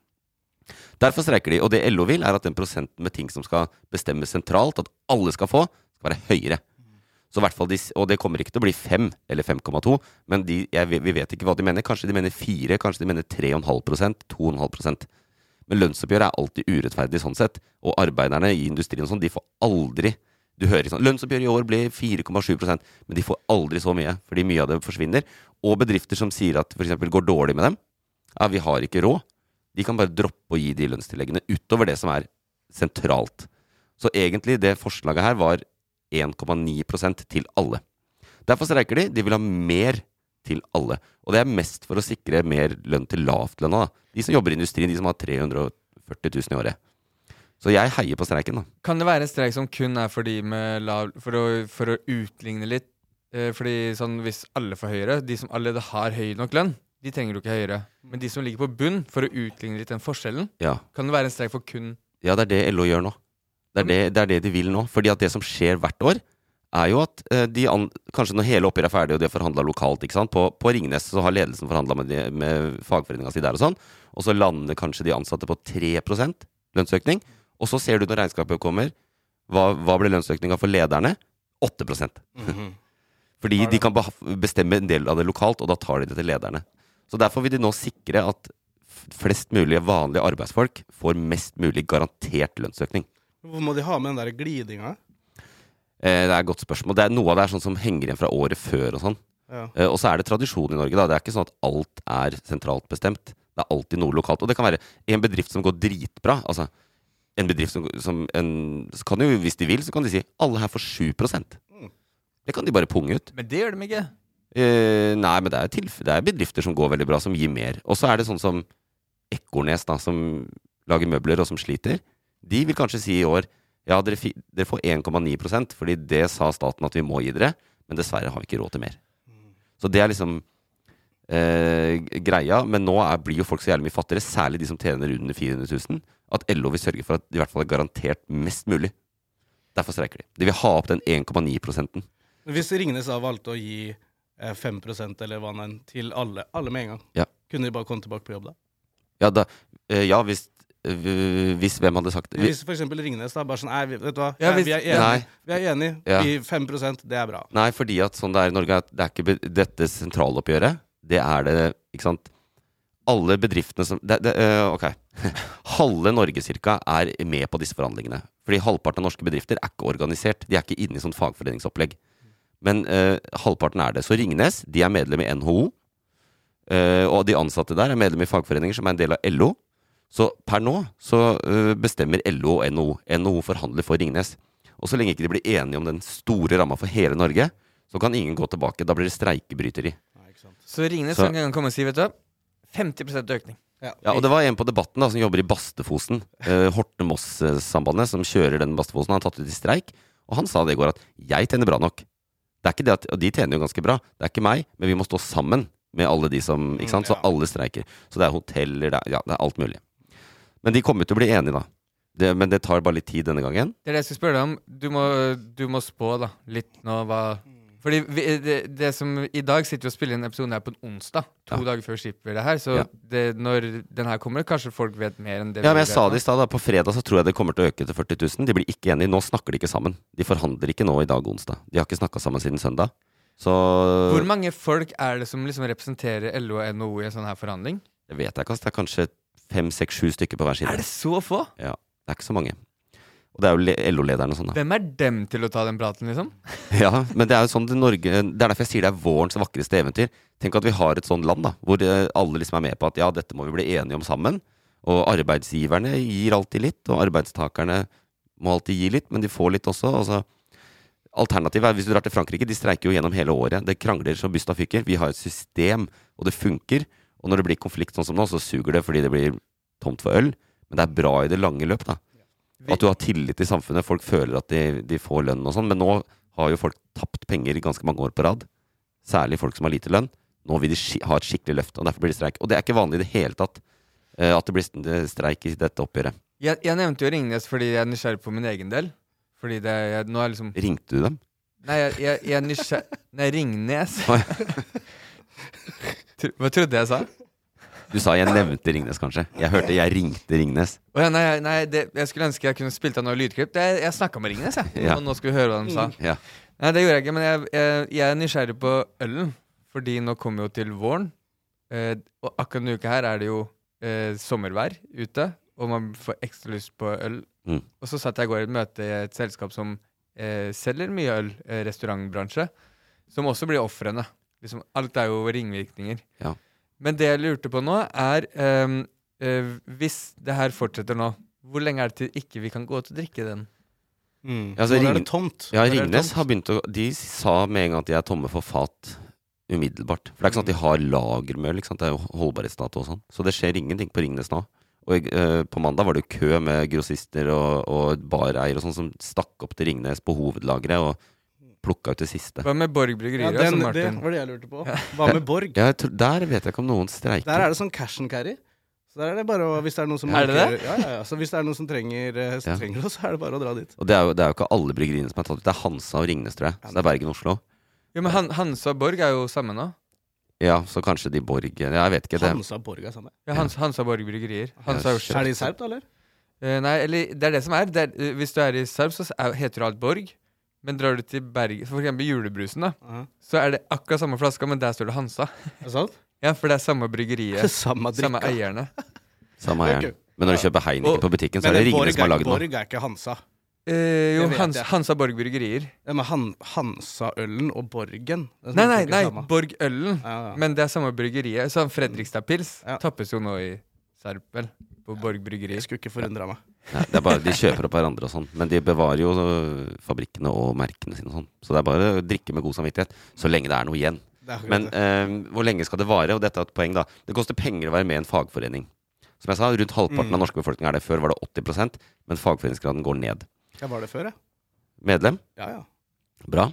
Speaker 1: Derfor streiker de. Og det LO vil, er at den prosenten med ting som skal bestemmes sentralt, at alle skal få, skal være høyere. Så hvert de, Og det kommer ikke til å bli 5 eller 5,2, men de, jeg, vi vet ikke hva de mener. Kanskje de mener 4, kanskje de mener 3,5% 2,5% Men lønnsoppgjøret er alltid urettferdig sånn sett. Og arbeiderne i industrien og sånn, de får aldri Du hører sånn Lønnsoppgjøret i år ble 4,7% men de får aldri så mye, fordi mye av det forsvinner. Og bedrifter som sier at f.eks. går dårlig med dem, ja, vi har ikke råd. De kan bare droppe å gi de lønnstilleggene utover det som er sentralt. Så egentlig, det forslaget her var 1,9% til alle. Derfor streiker de. De vil ha mer til alle. Og det er mest for å sikre mer lønn til lavtlønna. De som jobber i industrien, de som har 340 000 i året. Så jeg heier på streiken, da.
Speaker 2: Kan det være en streik som kun er for de med lav For å, for å utligne litt? Eh, fordi sånn hvis alle får høyere, de som allerede har høy nok lønn, de trenger jo ikke høyere. Men de som ligger på bunn, for å utligne litt den forskjellen,
Speaker 1: Ja,
Speaker 2: kan det være en streik for kun
Speaker 1: ja det er det LO gjør nå. Det er det, det er det de vil nå. Fordi at det som skjer hvert år, er jo at eh, de an, kanskje når hele oppgjøret er ferdig og de har forhandla lokalt ikke sant? På, på Ringnes så har ledelsen forhandla med, de- med fagforeninga si der og sånn, og så lander kanskje de ansatte på 3% lønnsøkning. Og så ser du når regnskapet kommer, hva, hva ble lønnsøkninga for lederne? 8
Speaker 3: Mhm.
Speaker 1: Fordi de kan bestemme en del av det lokalt, og da tar de det til lederne. Så derfor vil de nå sikre at flest mulig vanlige arbeidsfolk får mest mulig garantert lønnsøkning.
Speaker 3: Hvorfor må de ha med den der glidinga?
Speaker 1: Eh, det er et godt spørsmål. Det er Noe av det er sånn som henger igjen fra året før og sånn.
Speaker 3: Ja.
Speaker 1: Eh, og så er det tradisjon i Norge. da Det er ikke sånn at alt er sentralt bestemt. Det er alltid noe lokalt. Og det kan være en bedrift som går dritbra. Altså en bedrift som, som en, kan jo, hvis de vil, så kan de si alle her får 7% Det kan de bare punge ut.
Speaker 2: Men det gjør de ikke.
Speaker 1: Eh, nei, men det er, tilf det er bedrifter som går veldig bra, som gir mer. Og så er det sånn som Ekornes, da, som lager møbler og som sliter. De vil kanskje si i år ja, dere, dere får 1,9 fordi det sa staten at vi må gi dere, men dessverre har vi ikke råd til mer. Så det er liksom eh, greia. Men nå er, blir jo folk så jævlig mye fattigere, særlig de som tjener under 400 000, at LO vil sørge for at de i hvert fall er garantert mest mulig. Derfor streiker de. De vil ha opp den 1,9 prosenten.
Speaker 3: Hvis Ringnes da valgte å gi eh, 5% eller hva enn til alle, alle med en gang,
Speaker 1: Ja.
Speaker 3: kunne de bare komme tilbake på jobb da?
Speaker 1: Ja, da, eh, ja hvis, eh, hvis hvem hadde sagt det?
Speaker 3: Hvis for eksempel Ringnes da bare sånn Nei, vet du hva,
Speaker 2: Ja, hvis-
Speaker 3: vi er
Speaker 1: Nei.
Speaker 3: enige. Vi er enige.
Speaker 1: Ja.
Speaker 3: Vi 5% det er bra.
Speaker 1: Nei, fordi at sånn det er i Norge, at det er ikke dette sentraloppgjøret, det er det, ikke sant Alle bedriftene som det, det, øh, Ok. Halve Norge cirka er med på disse forhandlingene. Fordi halvparten av norske bedrifter er ikke organisert. De er ikke inne i sånn fagforeningsopplegg. Men øh, halvparten er det. Så Ringnes de er medlem i NHO. øh, og de ansatte der er medlem i fagforeninger som er en del av LO. Så per nå så øh, bestemmer LO og NHO. NHO forhandler for Ringnes. Og så lenge ikke de blir enige om den store ramma for hele Norge, så kan ingen gå tilbake. Da blir det streikebryteri.
Speaker 2: Så Ringnes
Speaker 1: Så-
Speaker 2: kan komme og si, vet du 50% økning.
Speaker 3: Ja.
Speaker 1: Ja, og det var en på Debatten da som jobber i Bastefosen. Uh, Horte-Moss-sambandet, som kjører den Bastefosen. Han har tatt ut i streik. Og han sa det i går at 'jeg tjener bra nok'. Det er ikke det at, Og de tjener jo ganske bra. Det er ikke meg, men vi må stå sammen med alle de som Ikke sant? Så alle streiker. Så det er hoteller, det er, ja, det er alt mulig. Men de kommer til å bli enige, da. Det, men det tar bare litt tid denne gangen.
Speaker 2: Det er det jeg skal spørre deg om. Du må, du må spå da, litt nå hva Fordi vi, det, det som I dag sitter vi og spiller inn episoden her på en onsdag, to
Speaker 1: Ja.
Speaker 2: dager før skipper det her. Så
Speaker 1: Ja.
Speaker 2: det, når den her kommer, kanskje folk vet mer enn det
Speaker 1: Ja, men jeg sa det i stad. På fredag så tror jeg det kommer til å øke til 40 000. De blir ikke enige. Nå snakker de ikke sammen. De forhandler ikke nå i dag, onsdag. De har ikke snakka sammen siden søndag. Så
Speaker 2: Hvor mange folk er det som liksom representerer LO og NHO i en sånn her forhandling?
Speaker 1: Det vet jeg ikke. Det er kanskje fem, seks, sju stykker på hver side.
Speaker 2: Er det så få?
Speaker 1: Ja, det er ikke så mange. Og det er jo LO-lederen og sånn.
Speaker 2: Hvem er dem til å ta den praten, liksom?
Speaker 1: Ja, men det er jo sånn det Norge Det er derfor jeg sier det er vårens vakreste eventyr. Tenk at vi har et sånt land, da, hvor eh, alle liksom er med på at ja, dette må vi bli enige om sammen. Og arbeidsgiverne gir alltid litt, og arbeidstakerne må alltid gi litt, men de får litt også. altså Alternativet er hvis du drar til Frankrike, de streiker jo gjennom hele året. Det krangler så bysta fyker. Vi har et system, og det funker. Og når det blir konflikt sånn som nå, så suger det fordi det blir tomt for øl. Men det er bra i det lange løp, da. At du har tillit i samfunnet. Folk føler at de, de får lønn og sånn. Men nå har jo folk tapt penger i ganske mange år på rad. Særlig folk som har lite lønn. Nå vil de ha et skikkelig løft, og derfor blir det streik. Og det er ikke vanlig i det hele tatt eh, at det blir streik i dette oppgjøret.
Speaker 2: Jeg, jeg nevnte jo Ringnes fordi jeg er nysgjerrig på min egen del. Fordi det jeg, nå er liksom
Speaker 1: Ringte du dem?
Speaker 2: Nei, jeg, jeg, jeg er nysgjerrig Nei, Ringnes. Hva trodde jeg sa?
Speaker 1: Du sa jeg nevnte Ringnes, kanskje. Jeg hørte jeg ringte Ringnes.
Speaker 2: Oh, ja, nei, nei det, jeg skulle ønske jeg kunne spilt av noe lydklipp. Det, jeg snakka med Ringnes, jeg.
Speaker 1: Ja.
Speaker 2: Og nå skal vi høre hva de sa.
Speaker 1: Ja.
Speaker 2: Nei, det gjorde jeg ikke, men jeg, jeg, jeg er nysgjerrig på ølen. Fordi nå kommer jo til våren. Eh, og akkurat denne uka her er det jo eh, sommervær ute, og man får ekstra lyst på øl.
Speaker 1: Mm.
Speaker 2: Og så satt jeg i går i et møte i et selskap som eh, selger mye øl, eh, restaurantbransje, som også blir ofrene. Liksom, alt er jo ringvirkninger.
Speaker 1: Ja.
Speaker 2: Men det jeg lurte på nå, er um, uh, Hvis det her fortsetter nå, hvor lenge er det til ikke vi kan gå ut og drikke den?
Speaker 3: Mm.
Speaker 1: Ja, altså,
Speaker 3: Nå er det tomt.
Speaker 1: Ja, Ringnes har begynt å De sa med en gang at de er tomme for fat umiddelbart. For det er ikke sånn at de har lagermøl. Ikke sant? Det er jo holdbarhetsdato og sånn. Så det skjer ingenting på Ringnes nå. Og uh, på mandag var det jo kø med grossister og, og bareier og sånn som stakk opp til Ringnes på hovedlageret og plukka ut det siste.
Speaker 2: Hva med Borg bryggerier?
Speaker 3: Ja, den,
Speaker 2: som
Speaker 3: det var det jeg lurte på. Hva med Borg?
Speaker 1: Ja, tror, der vet jeg ikke om noen streiker.
Speaker 3: Der er det sånn cash and carry. Så der er det bare å, hvis det er noen som
Speaker 2: Er det
Speaker 3: markerer-
Speaker 2: det?
Speaker 3: Ja, ja, ja. Så hvis det er noen som trenger, eh, som
Speaker 1: Ja.
Speaker 3: trenger det, så er det bare å dra dit.
Speaker 1: Og det er, jo, det er jo ikke alle bryggeriene som er tatt ut. Det er Hansa og Ringnes, tror jeg. Så det er Bergen og Oslo.
Speaker 2: Jo, men Han, Hansa og Borg er jo samme nå.
Speaker 1: Ja, så kanskje de Borg ja, Jeg vet ikke. Det,
Speaker 3: Hansa Borg er samme.
Speaker 2: Ja, Hans, Hansa Borg Bryggerier. Hansa er de
Speaker 1: i
Speaker 3: Er de serb, da, eller?
Speaker 2: Uh, nei, eller det er det som er. Det er uh, hvis du er i Serp, så er, heter du alt Borg. Men drar du til Bergen, for eksempel julebrusen, da,
Speaker 3: Aha.
Speaker 2: så er det akkurat samme flaska, men der står det Hansa.
Speaker 3: Er det sant?
Speaker 2: Ja, for det er samme bryggeriet.
Speaker 3: Samme
Speaker 2: samme eierne.
Speaker 1: samme
Speaker 3: eierne.
Speaker 1: eieren. Men når du kjøper Heineken
Speaker 2: Og-
Speaker 1: på butikken, så er det Ringene som har lagd den.
Speaker 3: Borg er ikke Hansa.
Speaker 2: Eh, jo, Hans. Hansa Borg Bryggerier.
Speaker 3: Ja, men han, Hansa-ølen og Borgen
Speaker 2: Nei, nei, nei,
Speaker 3: samme.
Speaker 2: Borg Ølen.
Speaker 3: Ja, ja.
Speaker 2: Men det er samme bryggeriet. Så Fredrikstad Pils
Speaker 3: Ja.
Speaker 2: tappes jo nå i Sarp, vel? På Borg Bryggeri.
Speaker 3: Skulle ikke forundra meg.
Speaker 1: Ja, det er bare, de kjøper opp hverandre og sånn, men de bevarer jo øh, fabrikkene og merkene sine og sånn. Så det er bare å drikke med god samvittighet, så lenge det er noe igjen.
Speaker 3: Er
Speaker 1: Men eh, hvor lenge skal det vare? Og dette er et poeng, da. Det koster penger å være med i en fagforening. Som jeg sa, rundt halvparten
Speaker 3: Mm.
Speaker 1: av norske befolkning er det. Før var det 80% men fagforeningsgraden går ned.
Speaker 3: Ja, var det før, jeg.
Speaker 1: Medlem?
Speaker 3: Ja, ja.
Speaker 1: Bra.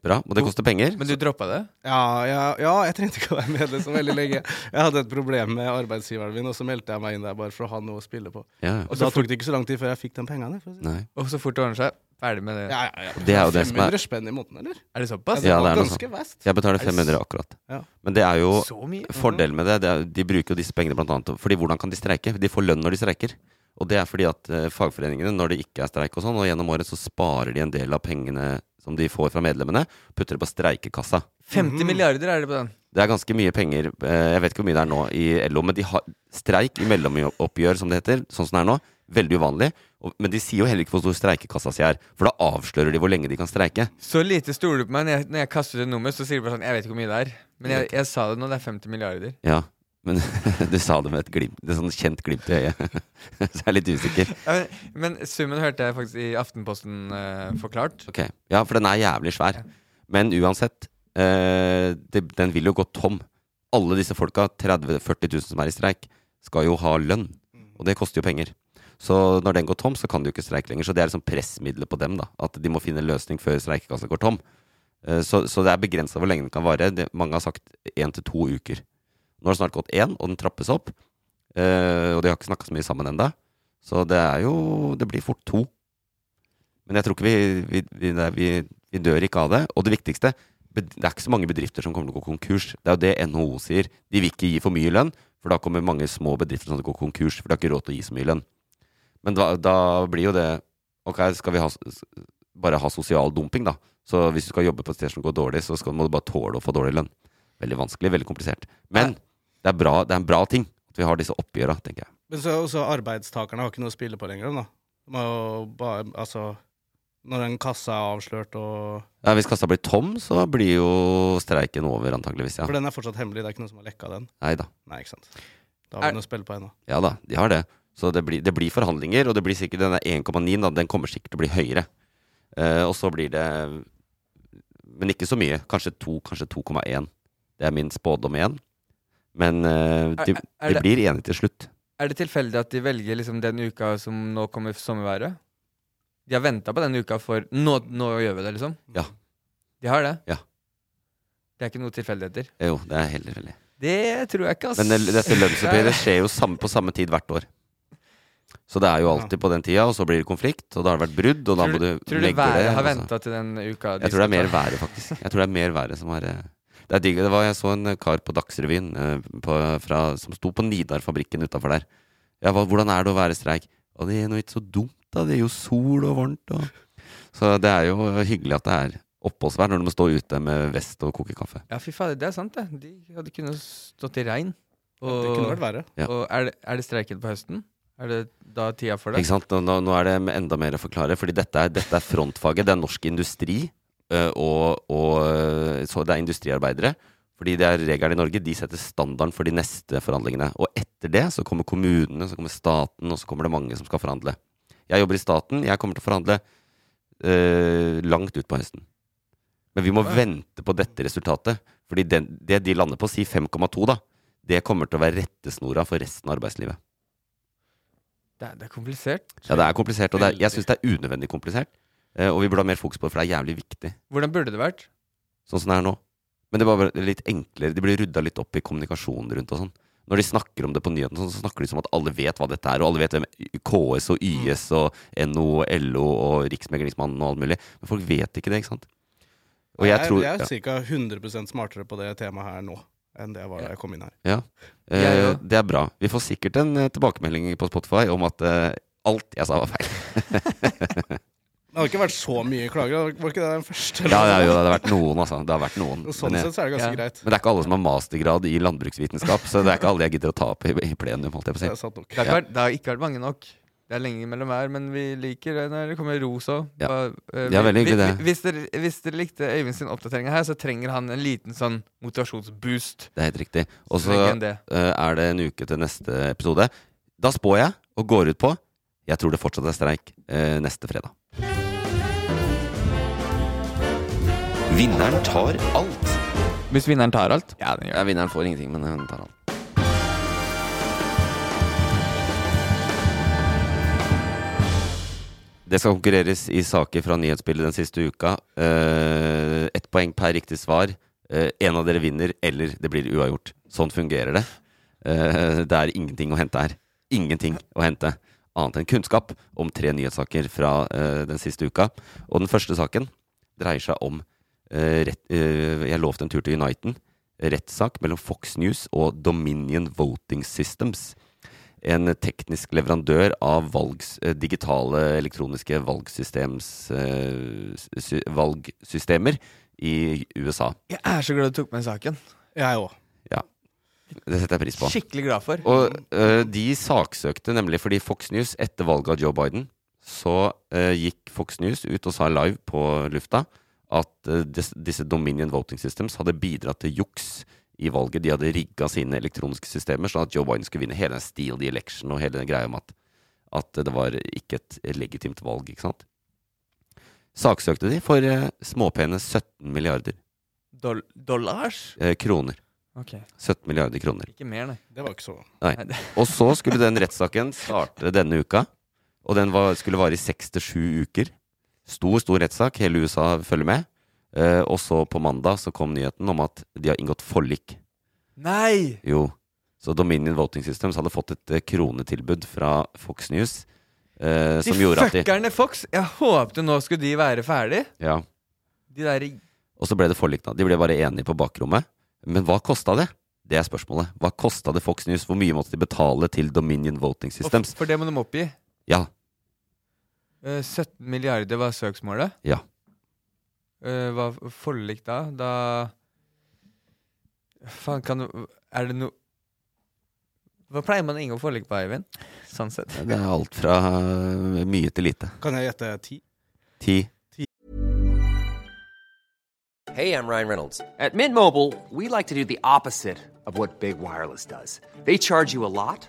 Speaker 1: Bra. Og det koster penger.
Speaker 2: Men du droppa det?
Speaker 3: Ja, ja, ja, jeg trengte ikke å være medlem så veldig lenge. Jeg hadde et problem med arbeidsgiveren min, og så meldte jeg meg inn der bare for å ha noe å spille på.
Speaker 1: Ja,
Speaker 3: Og da tok det ikke så lang tid før jeg fikk de pengene. For å si.
Speaker 2: Og så fort det ordner seg, ferdig med det.
Speaker 3: Ja, ja, ja.
Speaker 1: Det er jo det 500 er
Speaker 3: 500 spenn i måneden, eller?
Speaker 2: Er det såpass?
Speaker 1: Ja,
Speaker 3: det
Speaker 1: det er noe
Speaker 3: ganske vest.
Speaker 1: Jeg betaler
Speaker 2: Er
Speaker 1: 500 akkurat.
Speaker 3: Ja.
Speaker 1: Men det er jo? Fordelen med det, det er, de bruker jo disse pengene blant annet Fordi hvordan kan de streike? De får lønn når de streiker. Og det er fordi at eh, fagforeningene, når det ikke er streik og sånn, og gjennom året så sparer de en del av pengene som de får fra medlemmene, putter det på streikekassa.
Speaker 2: 50 milliarder er det på den.
Speaker 1: Det er ganske mye penger. eh, Jeg vet ikke hvor mye det er nå i LO, men de har streik i mellomoppgjør, som det heter, sånn som det er nå. Veldig uvanlig. Men de sier jo heller ikke hvor stor streikekassa si er, for da avslører de hvor lenge de kan streike.
Speaker 2: Så lite stoler du på meg når jeg, når jeg kaster ut et nummer, så sier du bare sånn Jeg vet ikke hvor mye det er. Men jeg, jeg sa det nå, det er 50 milliarder.
Speaker 1: Ja, men du sa det med et glimt, et sånn kjent glimt i øyet. Så jeg er litt usikker.
Speaker 2: Ja, men, men summen hørte jeg faktisk i Aftenposten eh, forklart.
Speaker 1: Ok, Ja, for den er jævlig svær. Men uansett, eh, det, den vil jo gå tom. Alle disse folka, 30 000-40 000 som er i streik, skal jo ha lønn. Og det koster jo penger. Så når den går tom, så kan de jo ikke streike lenger. Så det er liksom pressmiddelet på dem, da. At de må finne en løsning før streikekassa går tom. Eh, så, så det er begrensa hvor lenge den kan vare. Det, mange har sagt én til to uker. Nå har det snart gått én, og den trappes opp. Uh, og de har ikke snakka så mye sammen ennå. Så det er jo Det blir fort to. Men jeg tror ikke vi, vi, vi, vi dør ikke av det. Og det viktigste, det er ikke så mange bedrifter som kommer til å gå konkurs. Det er jo det NHO sier. De vil ikke gi for mye lønn, for da kommer mange små bedrifter som går konkurs. For de har ikke råd til å gi så mye lønn. Men da, da blir jo det Ok, skal vi ha, bare ha sosial dumping, da? Så hvis du skal jobbe på et sted som går dårlig, så skal, må du bare tåle å få dårlig lønn. Veldig vanskelig, veldig komplisert. Men det er, bra, det er en bra ting at vi har disse oppgjøra, tenker jeg.
Speaker 3: Men så også arbeidstakerne har ikke noe å spille på lenger, da. De jo bare Altså Når en kasse er avslørt og
Speaker 1: Ja, Hvis kassa blir tom, så blir jo streiken over, antageligvis. Ja.
Speaker 3: For den er fortsatt hemmelig, det er ikke noen som har lekka den.
Speaker 1: Neida.
Speaker 3: Nei, ikke sant. Da har
Speaker 2: Er-
Speaker 3: vi noe å spille på ennå.
Speaker 1: Ja da, de har det. Så det blir, det blir forhandlinger, og det blir sikkert denne 1,9 da, den kommer sikkert til å bli høyere. Eh, og så blir det Men ikke så mye. Kanskje 2, kanskje 2,1. Det er min spådom igjen. Men uh, de,
Speaker 2: Er- er
Speaker 1: de
Speaker 2: det-
Speaker 1: blir enige til slutt.
Speaker 2: Er det tilfeldig at de velger liksom den uka som nå kommer sommerværet? De har venta på den uka for nå, nå gjør vi det, liksom?
Speaker 1: Ja.
Speaker 2: De har det?
Speaker 1: Ja.
Speaker 2: Det er ikke noe tilfeldigheter?
Speaker 1: Jo, det er helt tilfeldig.
Speaker 2: Det tror jeg ikke, ass.
Speaker 1: Men det, dette lønnsoppgjøret skjer jo samme, på samme tid hvert år. Så det er jo alltid på den tida, og så blir det konflikt, og da har det vært brudd, og da må
Speaker 2: du,
Speaker 1: du
Speaker 2: tror du
Speaker 1: legge
Speaker 2: været
Speaker 1: det.
Speaker 2: har
Speaker 1: altså.
Speaker 2: venta til den uka? de
Speaker 1: Jeg tror det er mer været, faktisk. Jeg tror det er mer været som har eh, Det er digg. Det var, jeg så en kar på Dagsrevyen eh, på, fra, som sto på Nidar-fabrikken utafor der. Ja, hva, hvordan er det å være i streik? Og det er nå ikke så dumt, da. Det er jo sol og varmt. Og... Så det er jo hyggelig at det er oppholdsvær når du må stå ute med vest og koke kaffe.
Speaker 2: Ja, fy fader, det er sant, det. De hadde kunnet stått i regn. Og,
Speaker 3: Det kunne vært verre.
Speaker 1: Ja.
Speaker 2: og er, det, er det streiken på høsten? Er det da tida for det?
Speaker 1: Ikke sant? Nå, nå er det enda mer å forklare, fordi dette er, dette er frontfaget. Det er norsk industri, og, og øh, så det er industriarbeidere. Fordi det er regelen i Norge. De setter standarden for de neste forhandlingene. Og etter det så kommer kommunene, så kommer staten, og så kommer det mange som skal forhandle. Jeg jobber i staten. Jeg kommer til å forhandle øh, langt ut på høsten. Men vi må
Speaker 2: Ja.
Speaker 1: vente på dette resultatet. Fordi den, det de lander på, si 5,2, da, det kommer til å være rettesnora for resten av arbeidslivet.
Speaker 2: Det er, det er komplisert.
Speaker 1: Ja, det er komplisert, og det er, jeg syns det er unødvendig komplisert. Eh, og vi burde ha mer fokus på det, for det er jævlig viktig,
Speaker 2: Hvordan burde det vært?
Speaker 1: sånn som det er nå. Men det var bare litt enklere. De blir rydda litt opp i kommunikasjonen rundt og sånn. Når de snakker om det på nyhetene, sånn, så snakker de som at alle vet hva dette er, og alle vet hvem KS og YS og NO og LO og Riksmeglingsmannen og alt mulig. Men folk vet ikke det, ikke sant? Og jeg tror
Speaker 3: jeg er ca. 100% smartere på det temaet her nå enn det jeg var da jeg kom inn her.
Speaker 1: Ja, eh, det er bra. Vi får sikkert en eh, tilbakemelding på Spotify om at eh, alt jeg sa var feil.
Speaker 3: Det hadde ikke vært så mye klager. Var ikke det den første?
Speaker 1: Ja, ja, jo, det har vært noen, altså. Det har vært noen.
Speaker 3: Og Sånn
Speaker 1: Men,
Speaker 3: sett så er det ganske
Speaker 2: Ja.
Speaker 3: greit.
Speaker 1: men det er ikke alle som har mastergrad i landbruksvitenskap, så det er ikke alle jeg gidder å ta opp i, i plenum, holdt jeg på å
Speaker 3: Det
Speaker 1: si.
Speaker 3: er sant nok.
Speaker 2: Det har, det har ikke vært mange nok. Det er lenge mellom hver, men vi liker det når det kommer ros òg.
Speaker 1: Ja. Uh, ja, veldig hyggelig, det.
Speaker 2: Hvis dere, hvis dere likte Øyvind sin oppdatering her, så trenger han en liten sånn motivasjonsboost.
Speaker 1: Det er helt riktig. Og så
Speaker 2: det.
Speaker 1: eh, er det en uke til neste episode. Da spår jeg, og går ut på Jeg tror det fortsatt er streik uh, neste fredag. Vinneren tar alt.
Speaker 2: Hvis vinneren tar alt? Ja, den gjør
Speaker 1: Ja, vinneren får ingenting, men den tar alt. Det skal konkurreres i saker fra nyhetsbildet den siste uka. Eh, Ett poeng per riktig svar. Eh, en av dere vinner, eller det blir uavgjort. Sånn fungerer det. Eh, det er ingenting å hente her. Ingenting å hente. Annet enn kunnskap om tre nyhetssaker fra eh, den siste uka. Og den første saken dreier seg om rett, eh, Jeg lovte en tur til Uniten. Rettssak mellom Fox News og Dominion Voting Systems. En teknisk leverandør av valgs, eh, digitale elektroniske valgsystems, eh, valgsystemer i USA.
Speaker 2: Jeg er så glad du tok med saken.
Speaker 3: Jeg òg.
Speaker 1: Det setter jeg pris på.
Speaker 2: Skikkelig glad for.
Speaker 1: Og uh, de saksøkte nemlig fordi Fox News, etter valget av Joe Biden, så uh, gikk Fox News ut og sa live på lufta at eh, disse Dominion Voting Systems hadde bidratt til juks i valget. De hadde rigga sine elektroniske systemer sånn at Joe Biden skulle vinne hele den steal the election og hele den greia om at, at det var ikke et legitimt valg, ikke sant. Saksøkte de for eh, småpene 17 milliarder
Speaker 2: Dol dollars?
Speaker 1: eh, kroner.
Speaker 2: Okay.
Speaker 1: 17 milliarder kroner.
Speaker 2: Ikke mer, nei.
Speaker 3: Det var ikke så.
Speaker 1: Nei, Og så skulle den rettssaken starte denne uka. Og den var, skulle vare i seks til sju uker. Stor, stor rettssak. Hele USA følger med. Eh, og så på mandag så kom nyheten om at de har inngått forlik.
Speaker 2: Nei!
Speaker 1: Jo. Så Dominion Voting Systems hadde fått et eh, kronetilbud fra Fox News. Eh,
Speaker 2: De
Speaker 1: som gjorde at de
Speaker 2: fuckerne Fox! Jeg håpte nå skulle de være ferdig.
Speaker 1: ja.
Speaker 2: De der
Speaker 1: Og så ble det forlik, da. De ble bare enige på bakrommet. Men hva kosta det? Det er spørsmålet. Hva kosta det Fox News? Hvor mye måtte de betale til Dominion Voting Systems?
Speaker 2: For det må de oppgi.
Speaker 1: Ja.
Speaker 2: Eh, 17 milliarder var søksmålet.
Speaker 1: Ja.
Speaker 2: Eh, hva forlik da? Da Faen, kan du Er det noe Hva pleier man å inngå forlik på, Eivind? Sånn sett.
Speaker 1: Det er alt fra eh, mye til lite.
Speaker 3: Kan jeg gjette ti?
Speaker 1: Ti.
Speaker 5: Hey, I'm Ryan Reynolds. At Mint Mobile, we like to do the opposite of what Big Wireless does. They charge you a lot,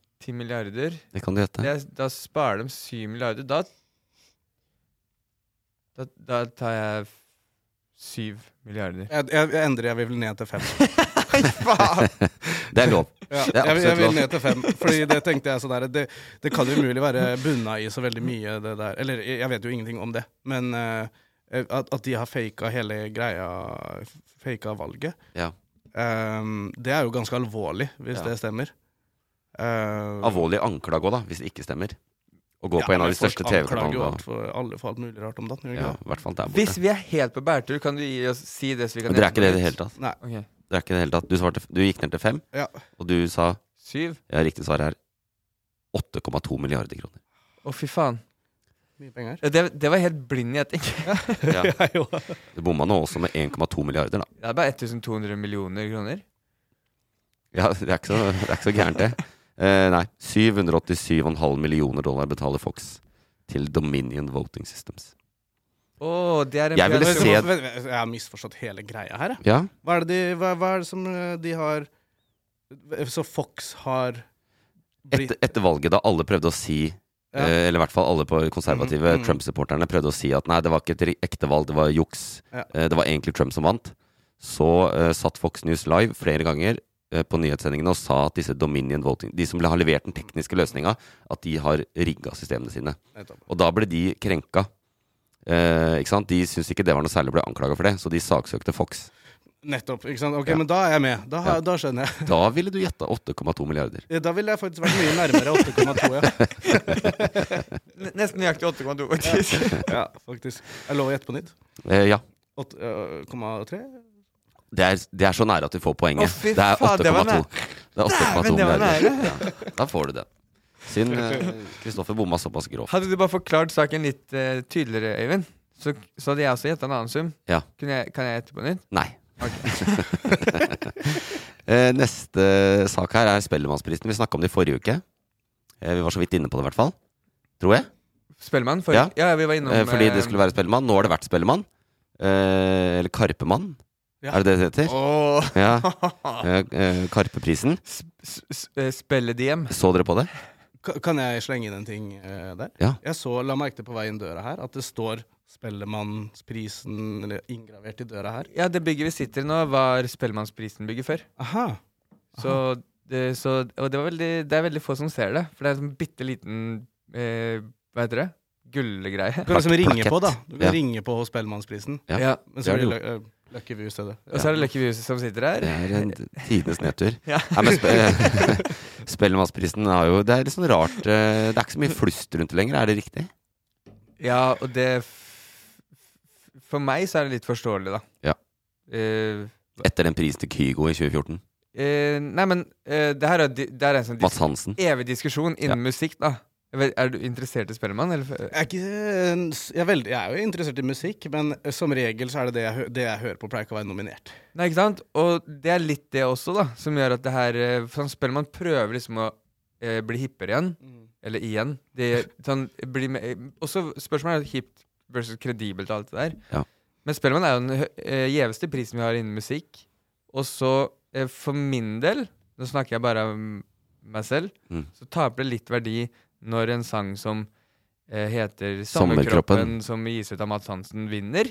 Speaker 2: 10 milliarder.
Speaker 1: det kan du gjette.
Speaker 2: Det, da sparer de 7 milliarder. Da, da, da tar jeg 7 milliarder.
Speaker 3: Jeg, jeg, jeg endrer, jeg vil ned til 5.
Speaker 1: Det er lov.
Speaker 3: Ja,
Speaker 1: Det er
Speaker 3: jeg, jeg vil ned til 5. Fordi det tenkte jeg sånn der Det, det kan jo umulig være bunna i så veldig mye, det der. Eller jeg vet jo ingenting om det, men uh, at, at de har faka hele greia Faka valget,
Speaker 1: Ja.
Speaker 3: um, det er jo ganske alvorlig, hvis
Speaker 1: Ja.
Speaker 3: det stemmer. Uh,
Speaker 1: Alvorlig anklage òg, da, hvis det ikke stemmer. Å gå
Speaker 3: Ja,
Speaker 1: på en av de største TV-kanalene. Ja,
Speaker 2: Hvis vi er helt på bærtur, kan du gi oss si det så vi kan
Speaker 1: det er ikke det i det hele tatt.
Speaker 3: Nei.
Speaker 2: Okay.
Speaker 1: Det er ikke det hele tatt. Du, svarte, du gikk ned til fem,
Speaker 3: Ja.
Speaker 1: og du sa
Speaker 2: Syv?
Speaker 1: Ja, riktig svar er 8,2 milliarder kroner.
Speaker 2: Å, fy faen.
Speaker 3: Mye penger.
Speaker 2: Ja, Det, det var helt blind gjetting.
Speaker 1: Ja. Du bomma nå også med 1,2 milliarder, da.
Speaker 2: Det er bare 1200 millioner kroner.
Speaker 1: Ja, det er ikke så, det er ikke så gærent, det. Eh, nei. 787,5 millioner dollar betaler Fox til Dominion Voting Systems.
Speaker 2: Oh, det er en
Speaker 1: Jeg se-
Speaker 3: Jeg har misforstått hele greia her.
Speaker 1: Ja,
Speaker 3: Hva er det, de, hva, hva er det som eh, de har Så Fox har
Speaker 1: etter, etter valget, da alle prøvde å si
Speaker 3: Ja.
Speaker 1: eh, Eller i hvert fall alle på konservative
Speaker 3: mm, mm.
Speaker 1: Trump-supporterne prøvde å si at nei, det var ikke et ekte valg, det var juks.
Speaker 3: Ja.
Speaker 1: Eh, det var egentlig Trump som vant. Så eh, satt Fox News live flere ganger på nyhetssendingene og sa at disse Dominion Voting, de som har levert den tekniske løsninga, at de har rigga systemene sine. Og da ble de krenka. Eh, ikke sant? De syntes ikke det var noe særlig å bli anklaga for det, så de saksøkte Fox.
Speaker 3: Nettopp. ikke sant? Ok,
Speaker 1: Ja.
Speaker 3: men da er jeg med. Da,
Speaker 1: Ja.
Speaker 3: da skjønner jeg.
Speaker 1: Da ville du gjetta 8,2 milliarder.
Speaker 3: Ja, Da ville jeg faktisk vært mye nærmere 8,2. Ja.
Speaker 2: Nesten nøyaktig 8,2, faktisk.
Speaker 3: ja, faktisk. Er lov å gjette på nytt?
Speaker 1: Eh, ja.
Speaker 3: 8,3?
Speaker 1: Det er, det er så nære at du får poenget.
Speaker 2: Fy
Speaker 1: det er
Speaker 2: faen, det var
Speaker 1: 8,2. Det er 8,2
Speaker 2: var
Speaker 1: milliarder. Ja, da får du den. Synd eh, Kristoffer bomma såpass grovt.
Speaker 2: Hadde du bare forklart saken litt uh, tydeligere, Øyvind, så, så hadde jeg også gjetta en annen sum.
Speaker 1: Ja.
Speaker 2: Jeg, kan jeg gjette på nytt?
Speaker 1: Nei. Eh, neste sak her er Spellemannsprisen. Vi snakka om det i forrige uke. Uh, vi var så vidt inne på det, i hvert fall. Tror jeg.
Speaker 2: Spellemann? For,
Speaker 1: Ja.
Speaker 2: ja. vi var innom
Speaker 1: fordi det skulle være Spellemann. Nå har det vært Spellemann. Eller Karpemann.
Speaker 3: Ja.
Speaker 1: Er det det det heter?
Speaker 2: Åh.
Speaker 1: Ja. Eh, eh, Karpeprisen.
Speaker 2: S- s- s- eh,
Speaker 1: Så dere på det?
Speaker 3: Ka- Kan jeg slenge inn en ting eh, der?
Speaker 1: Ja.
Speaker 3: Jeg så, la merke til på vei inn døra her, at det står Spellemannsprisen eller ingravert i døra her.
Speaker 2: Ja, det bygget vi sitter i nå, var Spellemannsprisen-bygget før.
Speaker 3: Aha.
Speaker 2: Så, det, så Og det, var veldig, det er veldig få som ser det. For det er en sånn bitte liten eh, Hva heter det? Gullgreie.
Speaker 3: Du kan liksom ringe
Speaker 1: plakett.
Speaker 3: på, da. Du kan
Speaker 1: Ja.
Speaker 3: ringe på Spellemannsprisen.
Speaker 1: Ja.
Speaker 2: Ja.
Speaker 3: Men
Speaker 1: det
Speaker 3: så
Speaker 1: er
Speaker 3: blir
Speaker 1: det
Speaker 3: Lucky View i stedet.
Speaker 2: Og så er det Lucky som sitter her.
Speaker 1: Det er en tidenes nedtur.
Speaker 2: Ja.
Speaker 1: Nei, men spe Spellemannsprisen har jo Det er litt sånn rart eh, Det er ikke så mye flust rundt det lenger, er det riktig?
Speaker 2: Ja, og det For meg så er det litt forståelig, da.
Speaker 1: Ja.
Speaker 2: Uh,
Speaker 1: Etter den prisen til Kygo i 2014.
Speaker 2: Uh, nei, men uh, det her er, det er en sånn dis evig diskusjon innen musikk, da. Vet, er du interessert i Spellemann?
Speaker 3: Jeg jeg, jeg er jo interessert i musikk, men som regel så er det det jeg, det jeg hører på, pleier ikke å være nominert.
Speaker 2: Nei, ikke sant? Og det er litt det også, da, som gjør at det her eh, sånn Spellemann prøver liksom å eh, bli hippere igjen. Eller igjen. Det, sånn, eh, også spørsmålet er hipt versus kredibelt og alt det der.
Speaker 1: Ja.
Speaker 2: Men Spellemann er jo den eh, gjeveste prisen vi har innen musikk. Og så, eh, for min del, nå snakker jeg bare om meg selv,
Speaker 1: Mm.
Speaker 2: så taper det litt verdi når en sang som eh, heter
Speaker 1: Sommerkroppen.
Speaker 2: som gis ut av Mads Hansen, vinner.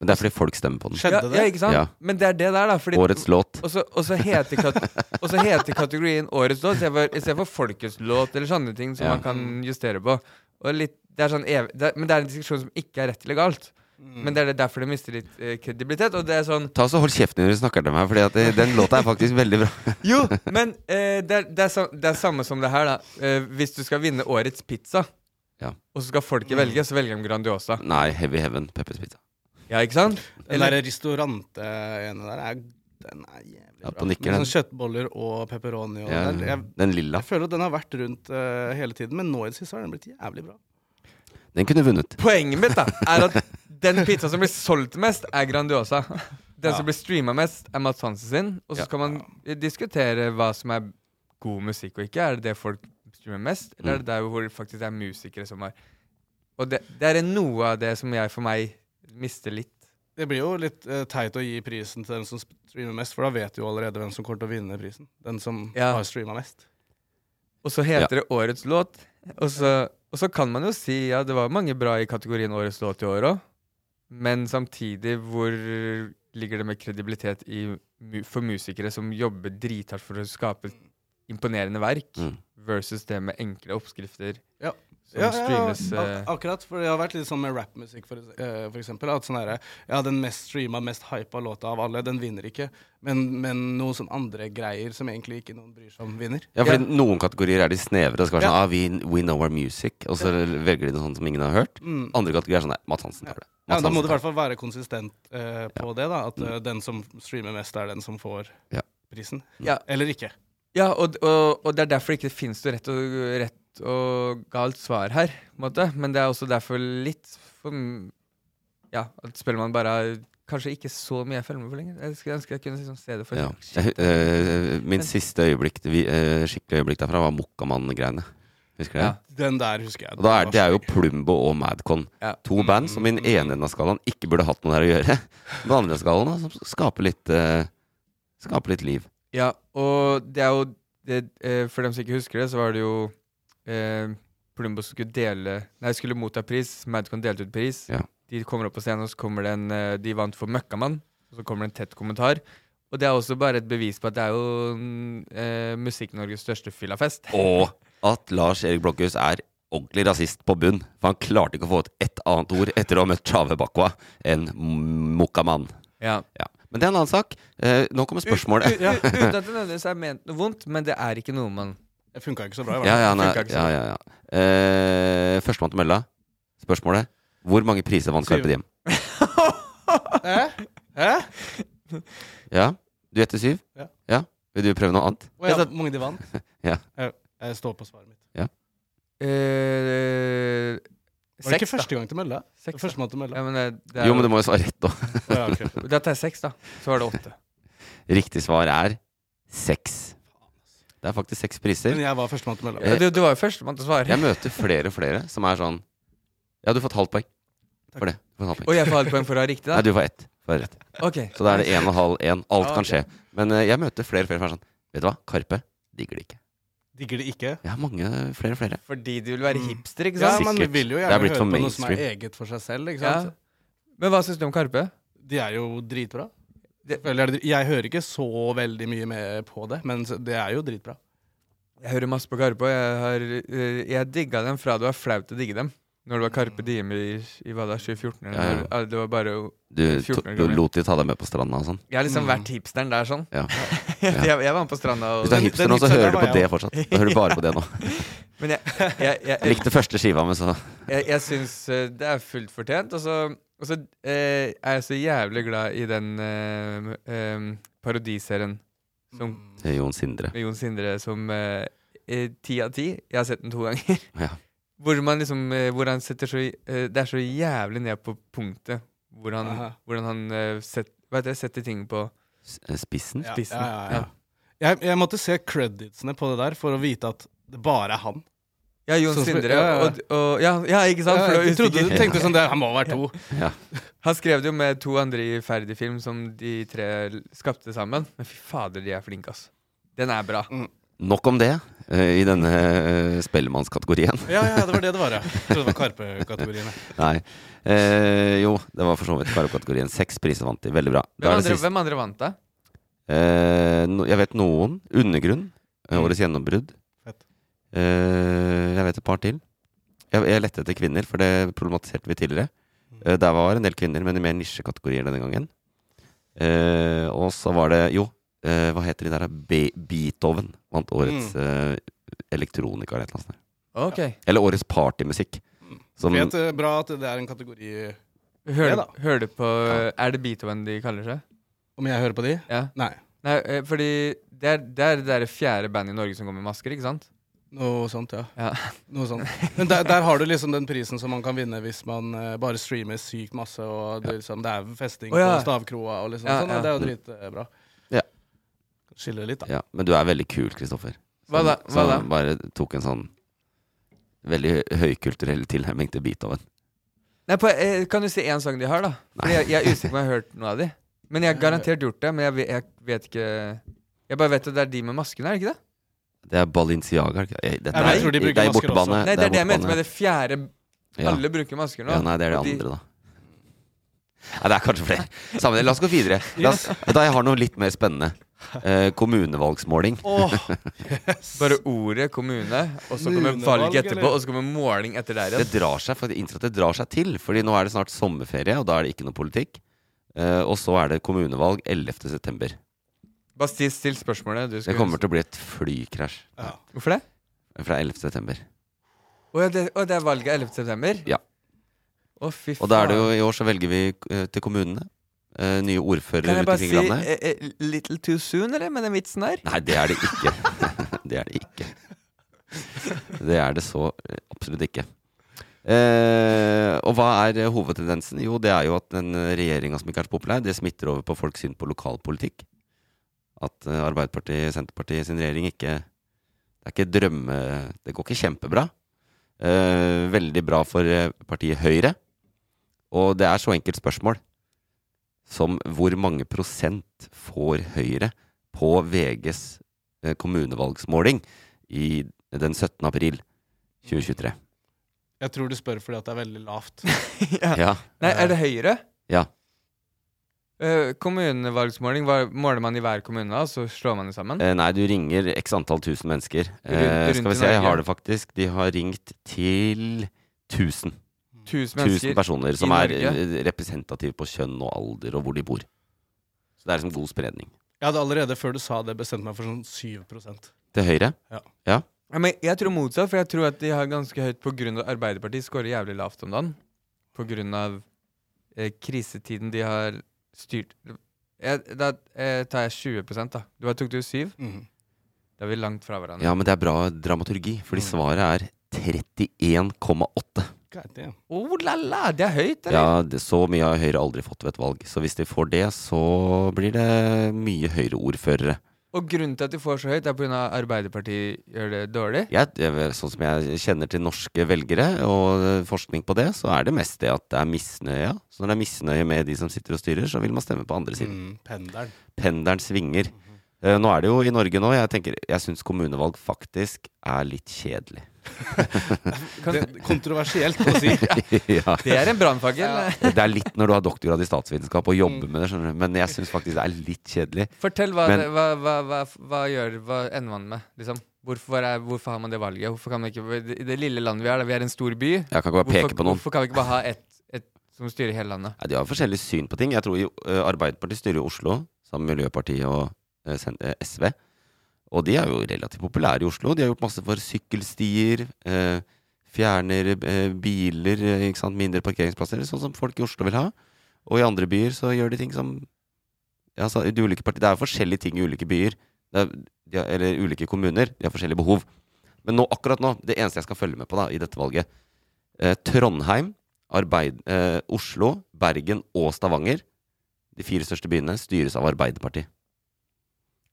Speaker 1: Men det er fordi folk stemmer på den.
Speaker 3: Skjedde det?
Speaker 2: ja, ikke sant?
Speaker 1: Ja.
Speaker 2: Men det er det der, da. Fordi
Speaker 1: Årets låt.
Speaker 2: og så, og, så heter og så heter kategorien Årets låt istedenfor for Folkets låt, eller sånne ting som
Speaker 1: Ja.
Speaker 2: man kan justere på. Og litt, det er sånn evig, det er, men det er en diskusjon som ikke er rett eller galt. Men det er derfor det mister litt eh, kredibilitet. Og det er sånn
Speaker 1: Ta så Hold kjeften når du snakker til meg, at den låta er faktisk veldig bra.
Speaker 2: Jo, men eh, det, er, det, er så, det er samme som det her, da. Eh, hvis du skal vinne Årets pizza,
Speaker 1: Ja.
Speaker 2: og så skal folket velge, så velger de Grandiosa.
Speaker 1: Nei, Heavy Heaven, Peppers Pizza.
Speaker 2: Ja, ikke sant?
Speaker 3: Den der restaurant-ene der er, Den er jævlig
Speaker 1: Ja,
Speaker 3: bra.
Speaker 1: på nikker,
Speaker 3: Med
Speaker 1: den.
Speaker 3: sånn kjøttboller og pepperoni. Og
Speaker 1: Ja,
Speaker 3: den, jeg,
Speaker 1: den lilla.
Speaker 3: jeg føler at den har vært rundt uh, hele tiden, men nå i det siste har den blitt jævlig bra.
Speaker 1: Den kunne vunnet.
Speaker 2: Poenget mitt da er at den pizzaen som blir solgt mest, er Grandiosa. Den
Speaker 3: Ja.
Speaker 2: som blir streama mest, er Mads Hansen sin. Og så
Speaker 1: Ja.
Speaker 2: skal man diskutere hva som er god musikk og ikke. Er det det folk streamer mest, eller er det der hvor det faktisk er musikere som har Og det, det er noe av det som jeg for meg mister litt.
Speaker 3: Det blir jo litt uh, teit å gi prisen til den som streamer mest, for da vet du jo allerede hvem som kommer til å vinne prisen. Den som
Speaker 2: Ja.
Speaker 3: har streama mest.
Speaker 2: Og så heter det Årets låt. Og så, og så kan man jo si ja, det var mange bra i kategorien Årets låt i år òg. Men samtidig, hvor ligger det med kredibilitet i, for musikere som jobber drithardt for å skape imponerende verk,
Speaker 1: Mm.
Speaker 2: versus det med enkle oppskrifter
Speaker 3: Ja.
Speaker 2: Som
Speaker 3: Ja, ja, ja, ak
Speaker 2: eh,
Speaker 3: akkurat. For det har vært litt sånn med rappmusikk, for, uh, for eksempel. At sånn herre Ja, den mest streama, mest hypa låta av alle, den vinner ikke. Men, men noen sånn andre greier som egentlig ikke noen bryr seg om, vinner.
Speaker 1: Ja, fordi Noen kategorier er de snevre. Det skal være
Speaker 3: Ja.
Speaker 1: sånn ah, we, we know our music. Og så velger de noe sånt som ingen har hørt.
Speaker 3: Mm.
Speaker 1: Andre kategorier er sånn Nei, Mads Hansen tar det.
Speaker 3: Ja,
Speaker 1: Mads
Speaker 3: da må du i hvert fall være konsistent uh, på det, da. At eh, den som streamer mest, er den som får
Speaker 1: Ja.
Speaker 3: prisen.
Speaker 2: Ja.
Speaker 3: Eller ikke.
Speaker 2: Ja, og, og, og det er derfor det ikke finnes noe rett og, rett og galt svar her, på en måte. Men det er også derfor litt for Ja, at spiller man bare kanskje ikke så mye jeg følger med på lenger. Jeg skulle ønske jeg kunne liksom se det for
Speaker 1: Ja.
Speaker 2: Shit,
Speaker 1: eh, min siste øyeblikk vi, eh, skikkelig øyeblikk derfra var Mokkamann-greiene. Husker du det?
Speaker 2: Ja.
Speaker 3: Den der husker jeg.
Speaker 1: Og da er, det er jo. Plumbo og Madcon.
Speaker 2: Ja.
Speaker 1: To band som i den ene enden av skalaen ikke burde hatt noe der å gjøre. Den andre skalaen da, som skaper litt uh, Skaper litt liv.
Speaker 2: Ja, og det er jo det, eh, For dem som ikke husker det, så var det jo eh, Plumbo skulle dele Nei, skulle motta pris. Madcon delte ut pris.
Speaker 1: Ja.
Speaker 2: De kommer opp på scenen, og så kommer det en eh, De vant for Møkkamann. Og så kommer det en tett kommentar. Og det er også bare et bevis på at det er jo mm, eh, Musikk-Norges største fyllafest.
Speaker 1: Og at Lars Erik Blokhus er ordentlig rasist på bunn. For han klarte ikke å få ut ett annet ord etter å ha møtt Chave Bakwa enn Mokkamann.
Speaker 2: Ja.
Speaker 1: Ja. Men det er en annen sak. Eh, nå kommer spørsmålet.
Speaker 2: Uten at det nødvendigvis er ment noe vondt, men det er ikke noe man
Speaker 3: Det funka ikke så bra. i
Speaker 1: Ja, ja, nei, ja, ja, ja. Eh, Førstemann til mølla. Spørsmålet. Hvor mange priser vant
Speaker 3: Syv.
Speaker 1: Carpe Diem?
Speaker 3: Hæ? Hæ?
Speaker 1: Ja? Du gjetter syv?
Speaker 3: Ja.
Speaker 1: Vil du prøve noe annet?
Speaker 3: Å ja, hvor mange de vant?
Speaker 1: Ja.
Speaker 3: Jeg, jeg står på svaret mitt.
Speaker 2: eh,
Speaker 3: Var det ikke
Speaker 2: Seks, da.
Speaker 3: første gang til mølla?
Speaker 2: Seks, da.
Speaker 3: Førstemann til mølla?
Speaker 2: Ja, men det, det er
Speaker 1: Jo, men du må jo svare rett, da.
Speaker 3: Å, ja, ok.
Speaker 2: Da tar seks, da. Så var det åtte.
Speaker 1: Riktig svar er seks. Det er faktisk seks priser.
Speaker 3: Men jeg var førstemann til å
Speaker 1: melde
Speaker 2: meg. du, du var jo førstemann til å svare.
Speaker 1: Jeg møter flere og flere som er sånn Ja, du har fått halvt poeng for det. Du får halvt
Speaker 2: Og jeg får halvt poeng for å ha riktig, da?
Speaker 1: Nei, du får ett. For rett.
Speaker 2: Okay.
Speaker 1: Så da er det én og halv, én. Alt
Speaker 2: Ja,
Speaker 1: kan skje. Men eh, jeg møter flere og flere som er sånn Vet du hva, Karpe digger det ikke.
Speaker 3: Digger det ikke?
Speaker 1: Jeg har mange, flere og flere.
Speaker 2: Fordi de vil være
Speaker 3: Mm.
Speaker 2: hipster, ikke
Speaker 3: Ja,
Speaker 2: sant?
Speaker 3: man
Speaker 1: Sikkert.
Speaker 3: vil jo
Speaker 1: Det er
Speaker 3: gjerne
Speaker 1: blitt
Speaker 3: høre
Speaker 1: for
Speaker 3: på noe som er
Speaker 1: mainstream.
Speaker 3: eget for seg selv. ikke
Speaker 2: Ja.
Speaker 3: sant?
Speaker 2: Men hva syns du om Karpe?
Speaker 3: De er jo dritbra.
Speaker 2: Det-
Speaker 3: jeg, hører ikke så veldig mye med på det, men det er jo dritbra.
Speaker 2: Jeg hører masse på Karpe, og jeg, har, eh, jeg digga dem fra det var flaut å digge dem. Når det var Karpe Diem i, i hva da, 2014? Eller,
Speaker 1: Ja, ja.
Speaker 2: Det var bare 14
Speaker 1: du,
Speaker 2: du
Speaker 1: lot de ta deg med på stranda og sånn.
Speaker 2: Jeg har liksom
Speaker 3: Mm.
Speaker 2: vært hipsteren der sånn.
Speaker 1: Ja.
Speaker 2: jeg, jeg var med på stranda og
Speaker 1: Hvis du er hipster nå, så hører du på det fortsatt. Da hører du bare på det nå.
Speaker 2: Men jeg, jeg, jeg,
Speaker 1: Jeg
Speaker 2: jeg,
Speaker 1: likte første skiva, men så
Speaker 2: jeg, jeg syns eh, det er fullt fortjent. Og så, og så eh, er jeg så jævlig glad i den eh, eh, parodiserien som
Speaker 1: Det er Jon Sindre.
Speaker 2: med Jon Sindre som eh, eh, ti av ti. Jeg har sett den to ganger.
Speaker 1: Ja.
Speaker 2: Hvor man liksom eh, Hvor han setter så eh, Det er så jævlig ned på punktet hvor han,
Speaker 3: Aha.
Speaker 2: hvordan han eh, set, hva heter det, setter ting på
Speaker 1: S- eh, Spissen?
Speaker 3: Ja, Ja, ja, ja. Jeg, jeg måtte se creditsene på det der for å vite at det bare er han.
Speaker 2: Ja, Jon
Speaker 3: Sånn
Speaker 2: Sindre.
Speaker 3: ja, ja.
Speaker 2: Og, og, ja, ja, ikke sant? For
Speaker 3: Ja, jeg trodde du tenkte sånn det, Han må være to.
Speaker 1: Ja.
Speaker 2: Han skrev det jo med to andre i Ferdig-film som de tre skapte sammen. Men fy fader, de er flinke, ass. Den er bra.
Speaker 1: Nok om det eh, i denne eh, Spellemannskategorien.
Speaker 3: Ja, ja, det var det det var, ja. Jeg trodde det var Karpe-kategorien.
Speaker 1: Nei. Eh, jo, det var for så vidt Karpe-kategorien. Seks priser vant de. Veldig bra.
Speaker 2: Hvem
Speaker 1: det
Speaker 2: andre, hvem andre vant, da?
Speaker 1: Eh, no, jeg vet noen. Undergrunn. eh, Årets gjennombrudd. Eh, jeg vet et par til. Jeg, jeg lette etter kvinner, for det problematiserte vi tidligere. Eh, der var en del kvinner, men i mer nisjekategorier denne gangen. Eh, og så var det Jo, eh, hva heter de der? Be Beethoven vant årets eh, elektronika eller et eller annet.
Speaker 2: Okay.
Speaker 1: Eller årets partymusikk. Som,
Speaker 3: Vet, eh, bra at det er en kategori
Speaker 2: Hører,
Speaker 3: det, da.
Speaker 2: hører du på Er det Beethoven de kaller seg?
Speaker 3: Om jeg hører på de?
Speaker 2: Ja.
Speaker 3: Nei.
Speaker 2: Nei, fordi det er det er det der fjerde bandet i Norge som går med masker, ikke sant?
Speaker 3: Noe sånt, ja.
Speaker 2: Ja.
Speaker 3: Noe sånt. Men der, der har du liksom den prisen som man kan vinne hvis man uh, bare streamer sykt masse, og det, liksom, det er festing
Speaker 2: oh, ja.
Speaker 3: på stavkroa og liksom
Speaker 2: Ja,
Speaker 3: sånn.
Speaker 2: ja.
Speaker 3: Det er jo dritbra.
Speaker 1: Ja.
Speaker 3: Skiller litt, da.
Speaker 1: Ja, men du er veldig kul, Kristoffer.
Speaker 2: Hva da? Hva
Speaker 1: som
Speaker 2: da?
Speaker 1: bare tok en sånn veldig høykulturell tilnærming til Beethoven.
Speaker 2: Nei, på, eh, kan du si én sang de har, da? Fordi jeg, jeg er usikker på om jeg har hørt noe av de. Men jeg har garantert gjort det. Men jeg, vet- jeg vet ikke Jeg bare vet at det er de med maskene, er det ikke det?
Speaker 1: Det er Balenciaga. er det? Eh, Dette er-
Speaker 3: tror de bruker
Speaker 1: det er bortebane.
Speaker 2: Nei, det er det jeg mente med det fjerde
Speaker 1: Ja.
Speaker 2: Alle bruker masker nå.
Speaker 1: Ja, nei, det er det
Speaker 2: de-
Speaker 1: andre, da. Nei, det er kanskje flere. Samme. La oss gå videre. La oss, da jeg har noe litt mer spennende. Eh, kommunevalgsmåling.
Speaker 3: Åh,
Speaker 2: Bare ordet kommune, og så kommer valg etterpå,
Speaker 3: eller?
Speaker 2: og så kommer måling etter der
Speaker 1: Det drar seg, for jeg at det drar seg til. Fordi nå er det snart sommerferie, og da er det ikke noe politikk. Eh, og så er det kommunevalg 11.
Speaker 2: Bare still, still spørsmålet. Du
Speaker 1: Det kommer til å bli et flykrasj
Speaker 2: Hvorfor det?
Speaker 1: fra 11. september.
Speaker 2: Å ja, det, å, det er valget 11. september?
Speaker 1: Ja.
Speaker 2: Å, fy faen.
Speaker 1: Og da er det jo i år så velger vi eh, til kommunene. Eh, nye ordførere
Speaker 2: Kan jeg
Speaker 1: rundt
Speaker 2: bare
Speaker 1: omkring
Speaker 2: si
Speaker 1: i landet.
Speaker 2: eh, eh, little too soon, eller, med den vitsen der?
Speaker 1: Nei, det er det ikke. det er det ikke. Det er det så eh, absolutt ikke. Eh, og hva er eh, hovedtendensen? Jo, det er jo at den regjeringa som ikke er så populær, det smitter over på folks syn på lokalpolitikk. At eh, Arbeiderpartiet, Senterpartiet sin regjering ikke Det er ikke drømme... Det går ikke kjempebra. Eh, veldig bra for eh, partiet Høyre. Og det er så enkelt spørsmål som hvor mange prosent får Høyre på VGs eh, kommunevalgsmåling i den 17. april 2023.
Speaker 3: Jeg tror du spør fordi at det er veldig lavt.
Speaker 1: Ja.
Speaker 2: Nei, er det Høyre?
Speaker 1: Ja.
Speaker 2: Eh, kommunevalgsmåling, hva- måler man i hver kommune, da, så slår man det sammen?
Speaker 1: Eh, nei, du ringer x antall tusen mennesker. Rund,
Speaker 2: Rundt- rundt
Speaker 1: skal vi se, jeg har det faktisk. De har ringt til 1000.
Speaker 2: Tusen
Speaker 1: 1000 personer som er eh, representative på kjønn og alder og hvor de bor. Så det er liksom god spredning.
Speaker 3: Jeg hadde allerede før du sa det, bestemt meg for sånn 7
Speaker 1: Til høyre?
Speaker 3: Ja.
Speaker 1: ja.
Speaker 2: Ja, men jeg tror motsatt, for jeg tror at de har ganske høyt på grunn av Arbeiderpartiet scorer jævlig lavt om dagen. På grunn av eh, krisetiden de har styrt jeg, Da eh, tar jeg 20 da. Du har tok du 7?
Speaker 3: Mm.
Speaker 2: Da er vi langt fra hverandre.
Speaker 1: ja, men det er bra dramaturgi, fordi
Speaker 2: Mm.
Speaker 1: svaret er 31,8.
Speaker 3: God damn.
Speaker 2: Oh la la, det er høyt, eller?
Speaker 1: Ja, det, så mye har Høyre aldri fått ved et valg. Så hvis de får det, så blir det mye Høyre-ordførere.
Speaker 2: Og grunnen til at de får så høyt, er pga. Arbeiderpartiet gjør det dårlig?
Speaker 1: Jeg, jeg, sånn som jeg kjenner til norske velgere og eh, forskning på det, så er det mest det at det er misnøye. Så når det er misnøye med de som sitter og styrer, så vil man stemme på andre siden.
Speaker 3: Mm, pendelen.
Speaker 1: Pendelen svinger. Eh, nå er det jo i Norge nå. Jeg tenker, jeg syns kommunevalg faktisk er litt kjedelig.
Speaker 3: Det er kontroversielt å si.
Speaker 1: ja.
Speaker 2: Det er en brannfakkel.
Speaker 1: Det er litt når du har doktorgrad i statsvitenskap og jobber med det, skjønner du. Men jeg syns faktisk det er litt kjedelig.
Speaker 2: Fortell hva,
Speaker 1: Men-
Speaker 2: hva, hva, hva, hva gjør Hva ender man med, liksom? Hvorfor, er, hvorfor har man det valget? Hvorfor kan man ikke I det lille landet vi er, da vi er en stor by
Speaker 1: Jeg kan ikke bare peke
Speaker 2: hvorfor,
Speaker 1: på noen.
Speaker 2: Hvorfor kan vi ikke bare ha ett et som styrer hele landet?
Speaker 1: Nei, de har forskjellig syn på ting. Jeg tror eh, Arbeiderpartiet styrer Oslo, sammen med Miljøpartiet og eh, eh, SV. Og de er jo relativt populære i Oslo. De har gjort masse for sykkelstier. Eh, fjerner eh, biler, eh, ikke sant? mindre parkeringsplasser, sånn som folk i Oslo vil ha. Og i andre byer så gjør de ting som ja, så, de ulike partier, Det er jo forskjellige ting i ulike byer. Er, de eller ulike kommuner. De har forskjellige behov. Men nå, akkurat nå, det eneste jeg skal følge med på da, i dette valget eh, Trondheim, Arbeid, eh, Oslo, Bergen og Stavanger, de fire største byene, styres av Arbeiderpartiet.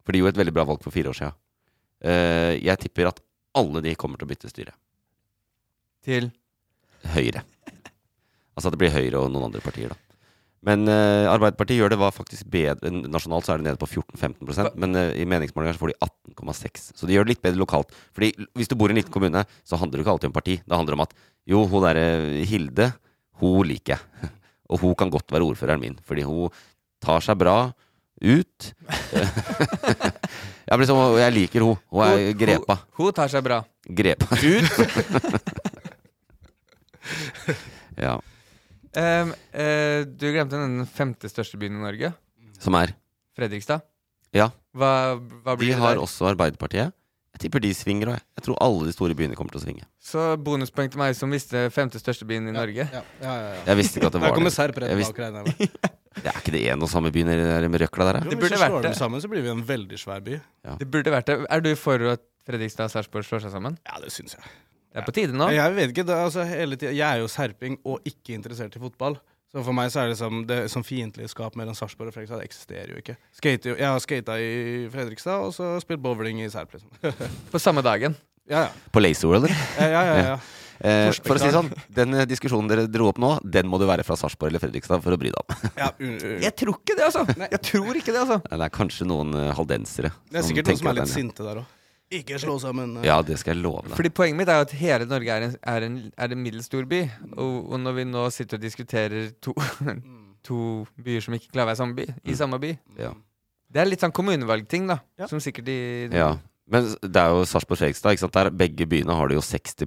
Speaker 1: For de gjorde et veldig bra valg for fire år siden. Uh, jeg tipper at alle de kommer til å bytte styre.
Speaker 2: Til
Speaker 1: Høyre. Altså at det blir Høyre og noen andre partier, da. Men uh, Arbeiderpartiet gjør det var faktisk bedre Nasjonalt så er det nede på 14-15% men uh, i meningsmålinger så får de 18,6 Så de gjør det litt bedre lokalt. Fordi hvis du bor i en liten kommune, så handler det ikke alltid om parti. Det handler om at jo, hun derre Hilde, hun liker jeg. Og hun kan godt være ordføreren min, fordi hun tar seg bra ut. jeg, blir sånn, jeg liker hun. Hun er
Speaker 2: Hun-
Speaker 1: grepa.
Speaker 2: Hun tar seg bra.
Speaker 1: Grepa. ja.
Speaker 2: Um, uh, du glemte den femte største byen i Norge.
Speaker 1: Som er
Speaker 2: Fredrikstad.
Speaker 1: Ja.
Speaker 2: Hva, hva
Speaker 1: De
Speaker 2: blir det
Speaker 1: har også Arbeiderpartiet. Jeg tipper de svinger òg. Jeg tror alle de store byene kommer til å svinge.
Speaker 2: Så bonuspoeng til meg som visste femte største byen i Norge.
Speaker 3: Ja, ja, ja, ja.
Speaker 1: Jeg visste ikke at det var
Speaker 3: kommer
Speaker 1: det.
Speaker 3: Serp rett
Speaker 1: Jeg
Speaker 3: bak,
Speaker 1: visste-. Det er ikke det en og samme by med røkla der,
Speaker 3: Jo,
Speaker 1: da?
Speaker 3: hvis vi slår
Speaker 2: det.
Speaker 3: dem sammen, så blir vi en veldig svær by.
Speaker 2: Det burde vært det. Er du for at Fredrikstad og Sarpsborg slår seg sammen?
Speaker 3: Ja, det syns jeg.
Speaker 2: Det er på tide nå.
Speaker 3: Jeg vet ikke, det, er altså, hele tiden, jeg er jo serping og ikke interessert i fotball. Så for meg så er det som det som fiendtligskap mellom Sarpsborg og Fredrikstad. Det eksisterer jo ikke. Skate, jeg har skata i Fredrikstad, og så spilt bowling i Serp, liksom.
Speaker 2: På samme dagen.
Speaker 3: ja, ja.
Speaker 1: På Laser, eller?
Speaker 3: ja, ja, ja, ja.
Speaker 1: Eh, for å si sånn, den eh, diskusjonen dere dro opp nå, den må du være fra Sarpsborg eller Fredrikstad for å bry deg om.
Speaker 3: ja
Speaker 2: Jeg tror ikke det, altså! Jeg tror ikke det, altså.
Speaker 1: Det er kanskje noen uh, haldensere
Speaker 3: Det er sikkert noen som er litt sinte der òg. Ikke slå sammen. eh.
Speaker 1: Ja, det skal jeg love deg.
Speaker 2: Fordi Poenget mitt er jo at hele Norge er en, er en, er en middels stor by. Og, og når vi nå sitter og diskuterer to, to byer som ikke klarer å være samme by, i samme by
Speaker 1: Ja.
Speaker 2: Det er litt sånn kommunevalgting, da.
Speaker 3: Ja.
Speaker 2: Som sikkert de
Speaker 1: Ja. Men det er jo Sarpsborg-Fredrikstad. ikke sant? Der Begge byene har det jo 60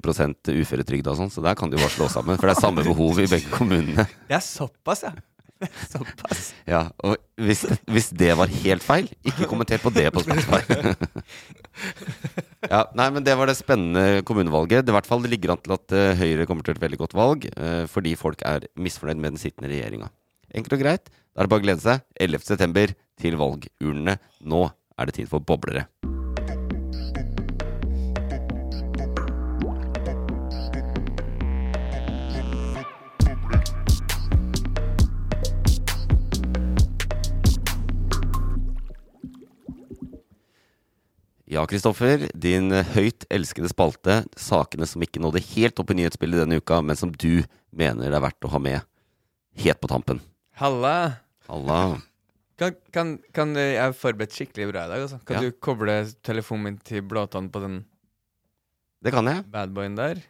Speaker 1: uføretrygda og sånn, så der kan de jo bare slå sammen. For det er samme behov i begge kommunene.
Speaker 2: Det er såpass, ja. Såpass.
Speaker 1: Ja, Og hvis, hvis det var helt feil, ikke kommenter på det på Spotify. ja, nei, men det var det spennende kommunevalget. Det, i hvert fall, det ligger an til at eh, Høyre kommer til et veldig godt valg, eh, fordi folk er misfornøyd med den sittende regjeringa. Enkelt og greit. Da er det bare å glede seg. 11.9. til valgurnene. Nå er det tid for boblere. Ja, Kristoffer. Din høyt elskede spalte. Sakene som ikke nådde helt opp i nyhetsbildet denne uka, men som du mener det er verdt å ha med helt på tampen.
Speaker 2: Halla.
Speaker 1: Halla.
Speaker 2: Kan, kan, kan Jeg er forberedt skikkelig bra i dag. Altså. Kan
Speaker 1: Ja.
Speaker 2: du koble telefonen min til blåtann på den
Speaker 1: Det kan jeg.
Speaker 2: badboyen der?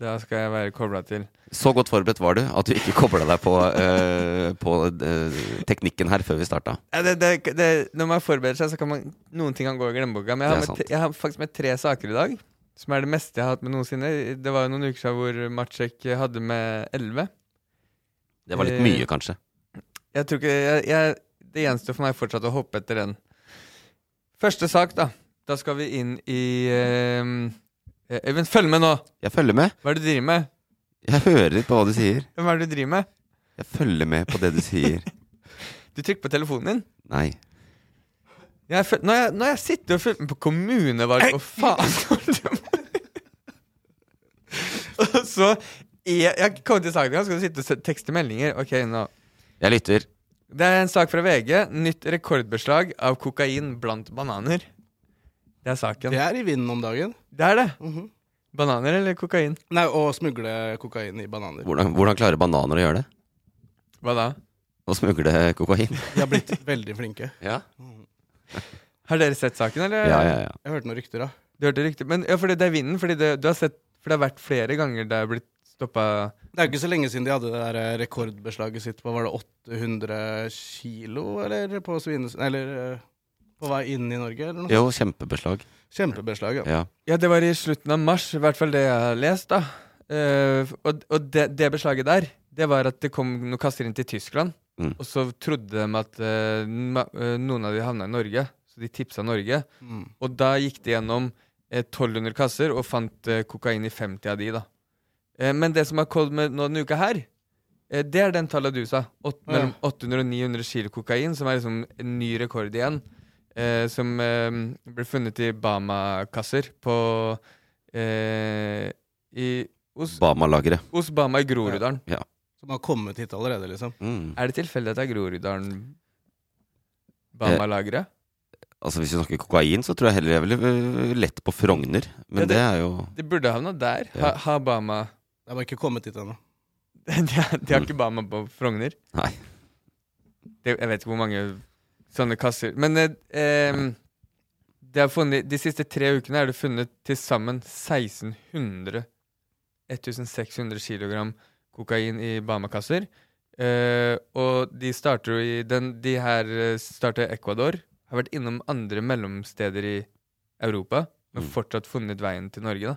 Speaker 2: Da skal jeg være kobla til.
Speaker 1: Så godt forberedt var du at du ikke kobla deg på, uh, på uh, teknikken her før vi starta.
Speaker 2: Ja, det, det, det, når man forbereder seg, så kan man noen ting kan gå i glemmeboka. Men jeg har, med, jeg har faktisk med tre saker i dag. Som er det meste jeg har hatt med noensinne. Det var jo noen uker siden hvor Matsjek hadde med elleve.
Speaker 1: Det var litt
Speaker 2: Eh,
Speaker 1: mye, kanskje.
Speaker 2: Jeg tror ikke jeg, jeg, Det gjenstår for meg fortsatt å hoppe etter den. Første sak, da. Da skal vi inn i eh, Øyvind, følg med nå!
Speaker 1: Jeg følger med.
Speaker 2: Hva er det du driver med?
Speaker 1: Jeg hører på hva du sier.
Speaker 2: Hva er det du driver med?
Speaker 1: Jeg følger med på det du sier.
Speaker 2: Du trykker på telefonen din.
Speaker 1: Nei.
Speaker 2: Jeg føl når, jeg, når jeg sitter og følger med på kommunevalg og faen Og så jeg, jeg kom til saken, skal du sitte og tekste meldinger? Ok, nå
Speaker 1: Jeg lytter.
Speaker 2: Det er en sak fra VG. Nytt rekordbeslag av kokain blant bananer. Det er saken.
Speaker 3: Det er i vinden om dagen.
Speaker 2: Det er det.
Speaker 3: Mhm.
Speaker 2: Bananer eller kokain?
Speaker 3: Nei, Å smugle kokain i bananer.
Speaker 1: Hvordan, hvordan klarer bananer å gjøre det?
Speaker 2: Hva da?
Speaker 1: Å smugle kokain?
Speaker 3: De har blitt veldig flinke.
Speaker 1: Ja.
Speaker 2: Har dere sett saken, eller?
Speaker 1: Ja, ja, ja.
Speaker 3: Jeg hørte noen rykter, da.
Speaker 2: Du hørte rykter? Men ja, fordi det er vinden. Fordi det, du har sett For det har vært flere ganger det er blitt stoppa
Speaker 3: Det er jo ikke så lenge siden de hadde det der eh, rekordbeslaget sitt på var det 800 kilo, eller på svines... Eller eh, på vei inn i Norge, eller noe?
Speaker 1: Jo, kjempebeslag.
Speaker 3: Kjempebeslag, ja.
Speaker 1: Ja.
Speaker 2: Ja, det var i slutten av mars, i hvert fall det jeg har lest, da. Uh, og og det, det beslaget der, det var at det kom noen kasser inn til Tyskland.
Speaker 1: Mm.
Speaker 2: Og så trodde de at uh, noen av de havna i Norge, så de tipsa Norge.
Speaker 3: Mm.
Speaker 2: Og da gikk de gjennom uh, 1200 kasser og fant kokain i 50 av de, da. Eh, men det som har kommet med nå denne uka her, det er den tallet du sa. Åt,
Speaker 3: Ja.
Speaker 2: mellom 800 og 900 kilo kokain, som er liksom en ny rekord igjen. Eh, som eh, ble funnet i Bama-kasser på eh, i, hos,
Speaker 1: Bama-lageret.
Speaker 2: hos Bama i Groruddalen.
Speaker 1: Ja.
Speaker 3: Som har kommet hit allerede, liksom.
Speaker 1: Mm.
Speaker 2: Er det tilfeldig at det er Groruddalen Bama-lageret?
Speaker 1: Altså Hvis vi snakker kokain, så tror jeg heller jeg ville øh, lett på Frogner. Men
Speaker 2: Ja,
Speaker 1: det er jo
Speaker 2: Det burde havna der.
Speaker 1: Ja.
Speaker 2: Ha, ha Bama
Speaker 3: Det har bare ikke kommet hit ennå.
Speaker 2: de, de har ikke Bama på Frogner.
Speaker 1: Nei.
Speaker 2: Det, jeg vet ikke hvor mange sånne kasser Men eh, er funnet, de siste tre ukene er det funnet til sammen 1600 1600 kg kokain i Bama-kasser. Eh, og de starter jo i den, De her eh, starter Ecuador. Har vært innom andre mellomsteder i Europa, men
Speaker 1: Mm.
Speaker 2: fortsatt funnet veien til Norge. da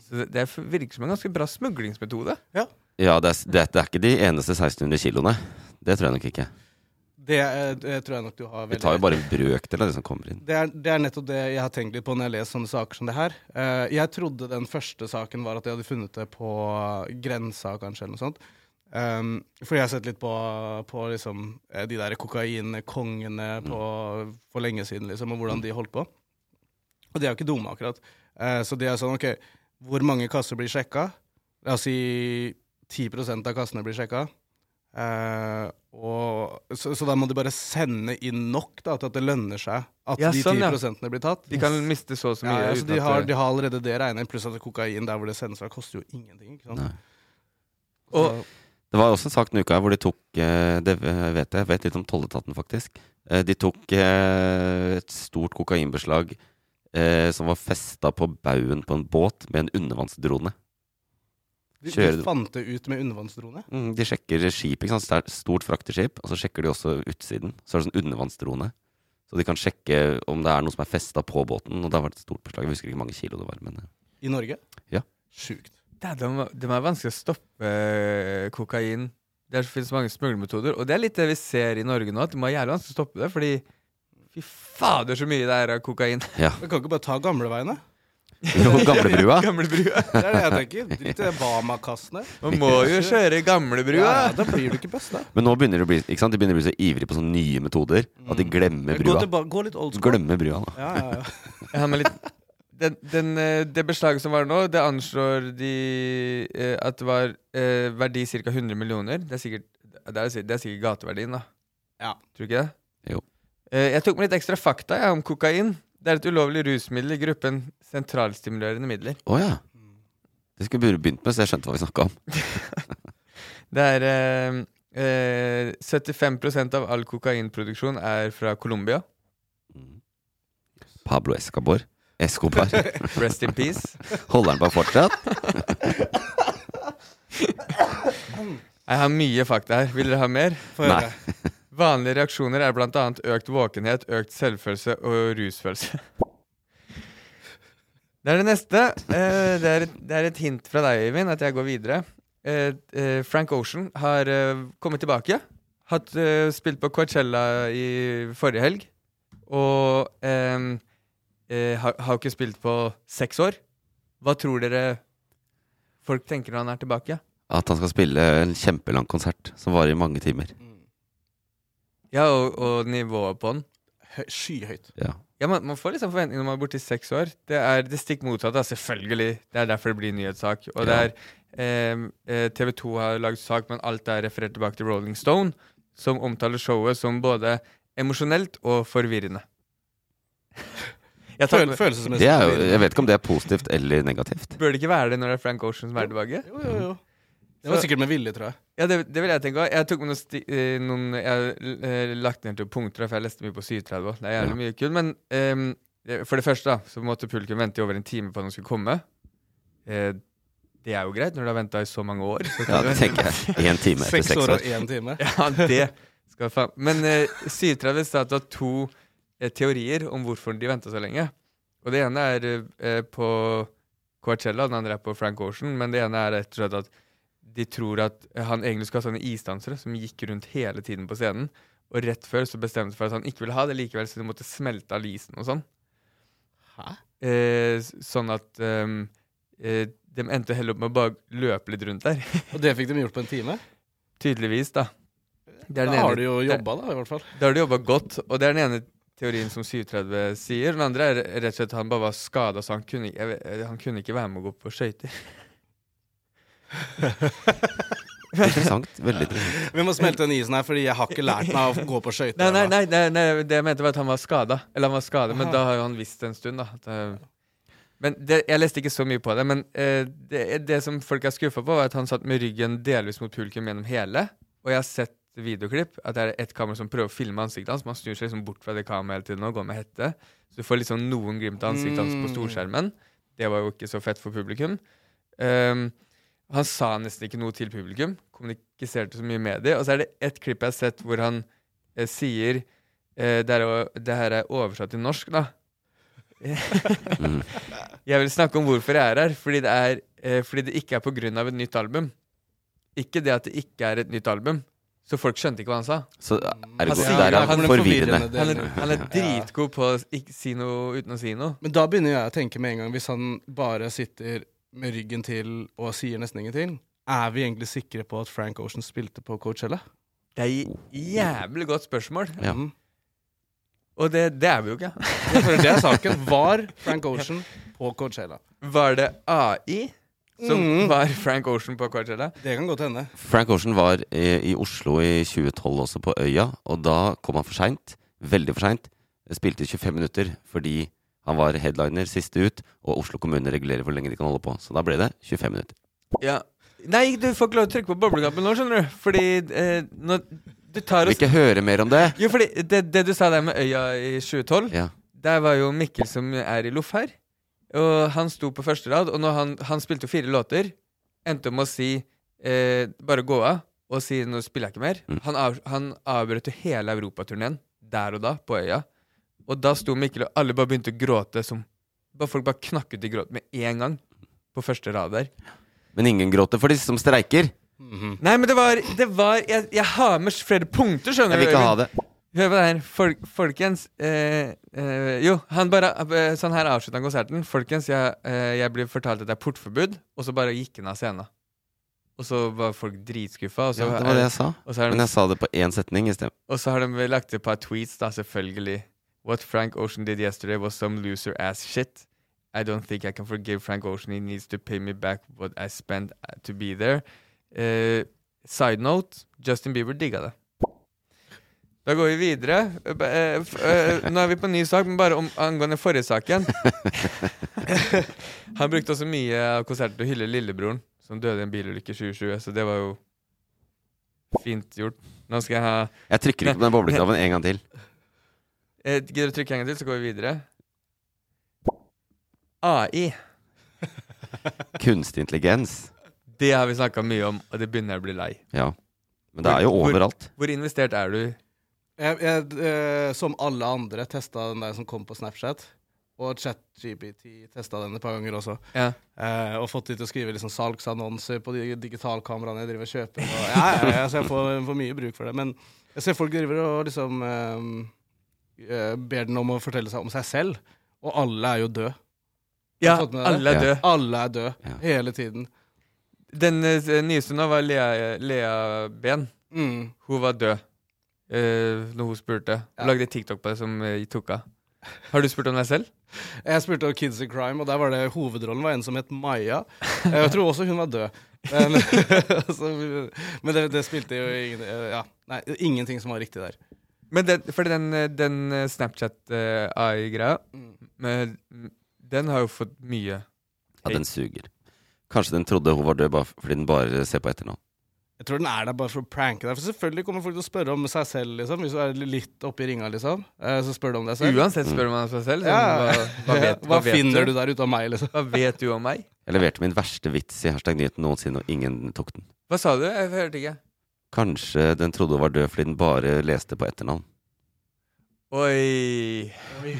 Speaker 2: Så det, det er- virker som en ganske bra smuglingsmetode.
Speaker 1: Ja, det er, det, det er ikke de eneste 1600 kiloene. Det tror jeg nok ikke.
Speaker 3: Det, eh, det tror jeg nok du har veldig
Speaker 1: Vi tar jo bare en brøkdel av det som kommer inn.
Speaker 3: Det er, det er nettopp det jeg har tenkt litt på når jeg leser sånne saker som det her. Eh, jeg trodde den første saken var at de hadde funnet det på grensa, kanskje, eller noe sånt. Um, fordi jeg har sett litt på, på liksom, eh, de der kokainkongene på, for lenge siden, liksom, og hvordan de holdt på. Og de er jo ikke dumme, akkurat. Så de er sånn, OK, hvor mange kasser blir sjekka? La oss si 10% av kassene blir sjekka. Eh, og, så, så da må de bare sende inn nok da, til at det lønner seg at
Speaker 2: Ja,
Speaker 3: de 10
Speaker 2: sånn, ja.
Speaker 3: blir tatt.
Speaker 2: De kan miste så og så mye.
Speaker 3: Ja, ja, så de har, de har allerede det regnet, pluss at kokain der hvor det sendes fra, koster jo ingenting. ikke sant?
Speaker 2: Og-
Speaker 1: Det var også en sak denne uka hvor de tok eh, Det vet jeg, vet litt om tolletaten, faktisk. Eh, De tok et stort kokainbeslag eh, som var festa på baugen på en båt med en undervannsdrone.
Speaker 3: De,
Speaker 1: Kjører-
Speaker 3: de fant det ut med undervannsdrone.
Speaker 1: Mm, De sjekker skip, ikke sant? Det er stort frakteskip, og så sjekker de også utsiden. Så er det sånn undervannsdrone. Så de kan sjekke om det er noe som er festa på båten. Og det har vært et stort beslag. Jeg husker ikke mange kilo det var. Men eh,
Speaker 3: I Norge?
Speaker 1: Ja.
Speaker 3: Sjukt.
Speaker 2: Det er, de, de er vanskelig å stoppe eh, kokain. Det finnes mange smuglermetoder. Og det er litt det vi ser i Norge nå, at det må være jævlig vanskelig å stoppe det. Fordi fy fader, så mye det er av kokain.
Speaker 1: ja.
Speaker 3: Vi kan ikke bare ta gamleveiene?
Speaker 1: Gamlebrua.
Speaker 2: Gamlebrua.
Speaker 3: Det er det jeg tenker. Drit i Bama-kassene.
Speaker 2: Man må jo kjøre gamlebrua.
Speaker 3: Ja, ja, da blir du ikke best, da.
Speaker 1: Men nå begynner de å bli, ikke sant? De begynner å bli så ivrige på sånne nye metoder at de glemmer
Speaker 3: Gå,
Speaker 1: brua.
Speaker 3: gå litt old school.
Speaker 1: Glemmer brua, da.
Speaker 3: Ja, ja, ja.
Speaker 2: Jeg har med litt den, den, eh, Det beslaget som var nå, det anslår de eh, at det var eh, verdi ca. 100 millioner. Det er sikkert, det er, det er sikkert gateverdien, da.
Speaker 3: Ja.
Speaker 2: Tror du ikke det?
Speaker 1: Jo.
Speaker 2: Eh, jeg tok med litt ekstra fakta jeg, om kokain. Det er et ulovlig rusmiddel i gruppen sentralstimulerende midler.
Speaker 1: Å ja. Det skulle vi begynt med, så jeg skjønte hva vi snakka om.
Speaker 2: Det er eh, eh, 75% av all kokainproduksjon er fra Colombia.
Speaker 1: Pablo Escobar. Escobar.
Speaker 2: Rest in peace.
Speaker 1: Holder han på fortsatt?
Speaker 2: Jeg har mye fakta her. Vil dere ha mer?
Speaker 1: Nei.
Speaker 2: Vanlige reaksjoner er bl.a. økt våkenhet, økt selvfølelse og rusfølelse. Det er det neste. Eh, det, er et, det er et hint fra deg, Øyvind, at jeg går videre. Eh, eh, Frank Ocean har eh, kommet tilbake. Hatt, eh, spilt på Coachella i forrige helg. Og eh, eh, har, har ikke spilt på seks år. Hva tror dere folk tenker når han er tilbake?
Speaker 1: At han skal spille en kjempelang konsert som varer i mange timer.
Speaker 2: Ja, og, og nivået på den.
Speaker 3: Hø- Skyhøyt.
Speaker 1: Ja.
Speaker 2: Ja, man, man får liksom forventninger når man er borte i seks år. Det er det stikk motsatte, selvfølgelig. Det er derfor det blir nyhetssak. Og det er eh, eh, TV 2 har lagd sak, men alt er referert tilbake til Rolling Stone, som omtaler showet som både emosjonelt og forvirrende. Jeg tar,
Speaker 3: Føl
Speaker 1: er jo, jeg vet ikke om det er positivt eller negativt.
Speaker 2: Bør det ikke være det når det er Frank Ocean som er tilbake?
Speaker 3: Jo, jo, jo. Det var sikkert med vilje, tror jeg.
Speaker 2: Ja, det, det vil jeg tenke òg. Jeg tok med noen, sti, eh, noen Jeg har eh, lagt ned til punkter, for jeg leste mye på 37 også. Det er jævlig mye kult. Men ehm, eh, for det første, da, så måtte publikum vente i over en time på at han skulle komme. Eh, det er jo greit når du har venta i så mange år. Så
Speaker 1: Ja, det tenker jeg. Én time etter
Speaker 3: Seks
Speaker 1: seks
Speaker 3: år
Speaker 1: år.
Speaker 3: og én time.
Speaker 2: Ja, det skal faen Men uh, 37 sa at det har to uh, teorier om hvorfor de venta så lenge. Og det ene er uh, på Coachella, den andre er på Frank Ocean. Men det ene er rett og slett at de tror at han egentlig skulle ha sånne isdansere som gikk rundt hele tiden på scenen. Og rett før så bestemte de for at han ikke ville ha det likevel, så de måtte smelte av isen og sånn.
Speaker 3: Hæ?
Speaker 2: Eh, sånn at um, eh, de endte heller opp med å bare løpe litt rundt der.
Speaker 3: Og det fikk de gjort på en time?
Speaker 2: Tydeligvis, da.
Speaker 3: Da
Speaker 2: den
Speaker 3: har
Speaker 2: ene-
Speaker 3: de jo jobba, da, i hvert fall.
Speaker 2: Da har du jobba godt, og det er den ene teorien som 37 sier. Den andre er rett og slett at han bare var skada, så han kunne, jeg han kunne ikke være med å gå på skøyter.
Speaker 1: Interessant. Veldig interessant.
Speaker 3: Vi må smelte den isen her, fordi jeg har ikke lært meg å gå på skøyter.
Speaker 2: Nei, nei, nei, nei, nei, det jeg mente var at han var skada. Eller han var skada, men da har jo han visst en stund, da. At, eh, men det, jeg leste ikke så mye på det. Men eh, det, det som folk er skuffa på, var at han satt med ryggen delvis mot publikum gjennom hele. Og jeg har sett videoklipp at det er ett kamera som prøver å filme ansiktet hans. Man snur seg liksom bort fra det kameraet hele tiden og går med hette. Så du får liksom noen glimt av ansiktet hans på
Speaker 3: Mm.
Speaker 2: storskjermen. Det var jo ikke så fett for publikum. Um, han sa nesten ikke noe til publikum. Kommuniserte så mye med dem. Og så er det ett klipp jeg har sett hvor han eh, sier eh, det, er, det her er oversatt til norsk, da.
Speaker 1: Mm.
Speaker 2: Jeg vil snakke om hvorfor jeg er her. Fordi det, er, eh, fordi det ikke er på grunn av et nytt album. Ikke det at det ikke er et nytt album. Så folk skjønte ikke hva han sa.
Speaker 1: Så er det
Speaker 2: Han
Speaker 1: godt. Der er
Speaker 2: han
Speaker 1: han forvirrende.
Speaker 3: forvirrende.
Speaker 2: Han er, han er dritgod på å ikke si noe uten å si noe.
Speaker 3: Men da begynner jeg å tenke med en gang, hvis han bare sitter med ryggen til og sier nesten ingenting, Er vi egentlig sikre på at Frank Ocean spilte på Coachella?
Speaker 2: Det er et jævlig godt spørsmål.
Speaker 1: Ja.
Speaker 3: Mhm.
Speaker 2: Og det, det er vi jo ikke.
Speaker 3: Det er saken. Var Frank Ocean på Coachella?
Speaker 2: Var det AI som
Speaker 3: mm.
Speaker 2: var Frank Ocean på Coachella?
Speaker 3: Det kan godt hende.
Speaker 1: Frank Ocean var i, i Oslo i 2012 også, på Øya. Og da kom han for seint. Veldig for seint. Spilte 25 minutter fordi han var headliner siste ut, og Oslo kommune regulerer hvor lenge de kan holde på. Så da ble det 25 minutter.
Speaker 2: Ja. Nei, du får ikke lov til å trykke på boblekappen nå, skjønner du. Fordi eh, nå, du tar oss Vil
Speaker 1: ikke høre mer om det!
Speaker 2: Jo, fordi det, det du sa der med øya i 2012,
Speaker 1: Ja.
Speaker 2: der var jo Mikkel som er i loff her. Og han sto på første rad, og når han, han spilte jo fire låter. Endte om å si eh, bare gå av og si nå spiller jeg ikke mer.
Speaker 1: Mm.
Speaker 2: Han, av, han avbrøt jo hele europaturneen der og da, på øya. Og da sto Mikkel, og alle bare begynte å gråte som bare Folk bare knakk ut i gråt med en gang. På første rad der.
Speaker 1: Men ingen gråter for de som streiker.
Speaker 2: Nei, men det var, det var jeg, jeg har med flere punkter, skjønner du.
Speaker 1: Jeg vil ikke ha det.
Speaker 2: Hør på det her. Folk, folkens eh, eh, Jo, han bare eh, Sånn her avslutta han konserten. Folkens, jeg, eh, jeg blir fortalt at det er portforbud, og så bare gikk han av scenen. Og så var folk dritskuffa. Og så,
Speaker 1: Ja, det var det jeg sa.
Speaker 2: Og så, har
Speaker 1: Men jeg sa det på én setning i sted.
Speaker 2: og så har de lagt et par tweets, da, selvfølgelig. What Frank Ocean did yesterday was some loser ass shit. I don't think I can forgive Frank Ocean. He needs to pay me back what I spent uh, to be there. Uh, side note, Justin Bieber digga det. Da går vi videre. Uh, uh, nå er vi på en ny sak, men bare om, angående forrige saken. Han brukte også mye av konserten til å hylle lillebroren, som døde i en bilulykke i 2020. Så det var jo fint gjort. Nå skal jeg ha
Speaker 1: Jeg trykker ikke på den bobleknappen en gang til.
Speaker 2: Eh, Gidder du trykke en gang til, så går vi videre? AI.
Speaker 1: Kunstig intelligens.
Speaker 2: Det har vi snakka mye om, og det begynner jeg å bli lei.
Speaker 1: Ja. Men det er jo
Speaker 2: Hvor-
Speaker 1: overalt.
Speaker 2: Hvor investert er du?
Speaker 3: Jeg, jeg, eh, som alle andre, testa den der som kom på Snapchat. Og ChatGPT testa den et par ganger også.
Speaker 2: Ja.
Speaker 3: Eh, og fått de til å skrive liksom salgsannonser på de digitalkameraene jeg driver og kjøper. Og, ja, ja, ja, så jeg får, får mye bruk for det. Men jeg ser folk driver og liksom eh, ber den om å fortelle seg om seg selv, og alle er jo døde.
Speaker 2: Ja, alle er døde.
Speaker 3: Alle er døde,
Speaker 1: Ja.
Speaker 3: hele tiden.
Speaker 2: Den eh, nyeste nå var Lea, Lea Ben.
Speaker 3: Mm.
Speaker 2: Hun var død uh, når hun spurte. Hun
Speaker 3: Ja.
Speaker 2: lagde TikTok på det som uh, tok av. Har du spurt om deg selv?
Speaker 3: Jeg spurte om Kids in Crime, og der var det hovedrollen var en som het Maja. Jeg tror også hun var død. Men, altså, men det, det spilte jo ingen, ja, nei, ingenting som var riktig der.
Speaker 2: Men den, fordi den, den Snapchat-AI-greia,
Speaker 3: Mm.
Speaker 2: den har jo fått mye
Speaker 1: Ja, den suger. Kanskje den trodde hun var død bare fordi den bare ser på etternavn.
Speaker 3: Jeg tror den er der bare for å pranke deg. For selvfølgelig kommer folk til å spørre om seg selv, liksom. Hvis du er litt oppi ringa, liksom. Eh, Så spør du om deg selv.
Speaker 2: Uansett spør man seg selv.
Speaker 3: Ja.
Speaker 2: hva, hva, vet,
Speaker 3: Hva
Speaker 2: vet
Speaker 3: finner du der ute av meg, liksom?
Speaker 2: Hva vet du om meg?
Speaker 1: Jeg leverte min verste vits i hashtag nyheten noensinne, og ingen tok den.
Speaker 2: Hva sa du? Jeg hørte ikke.
Speaker 1: Kanskje den trodde hun var død fordi den bare leste på etternavn.
Speaker 2: Oi.
Speaker 3: Oi.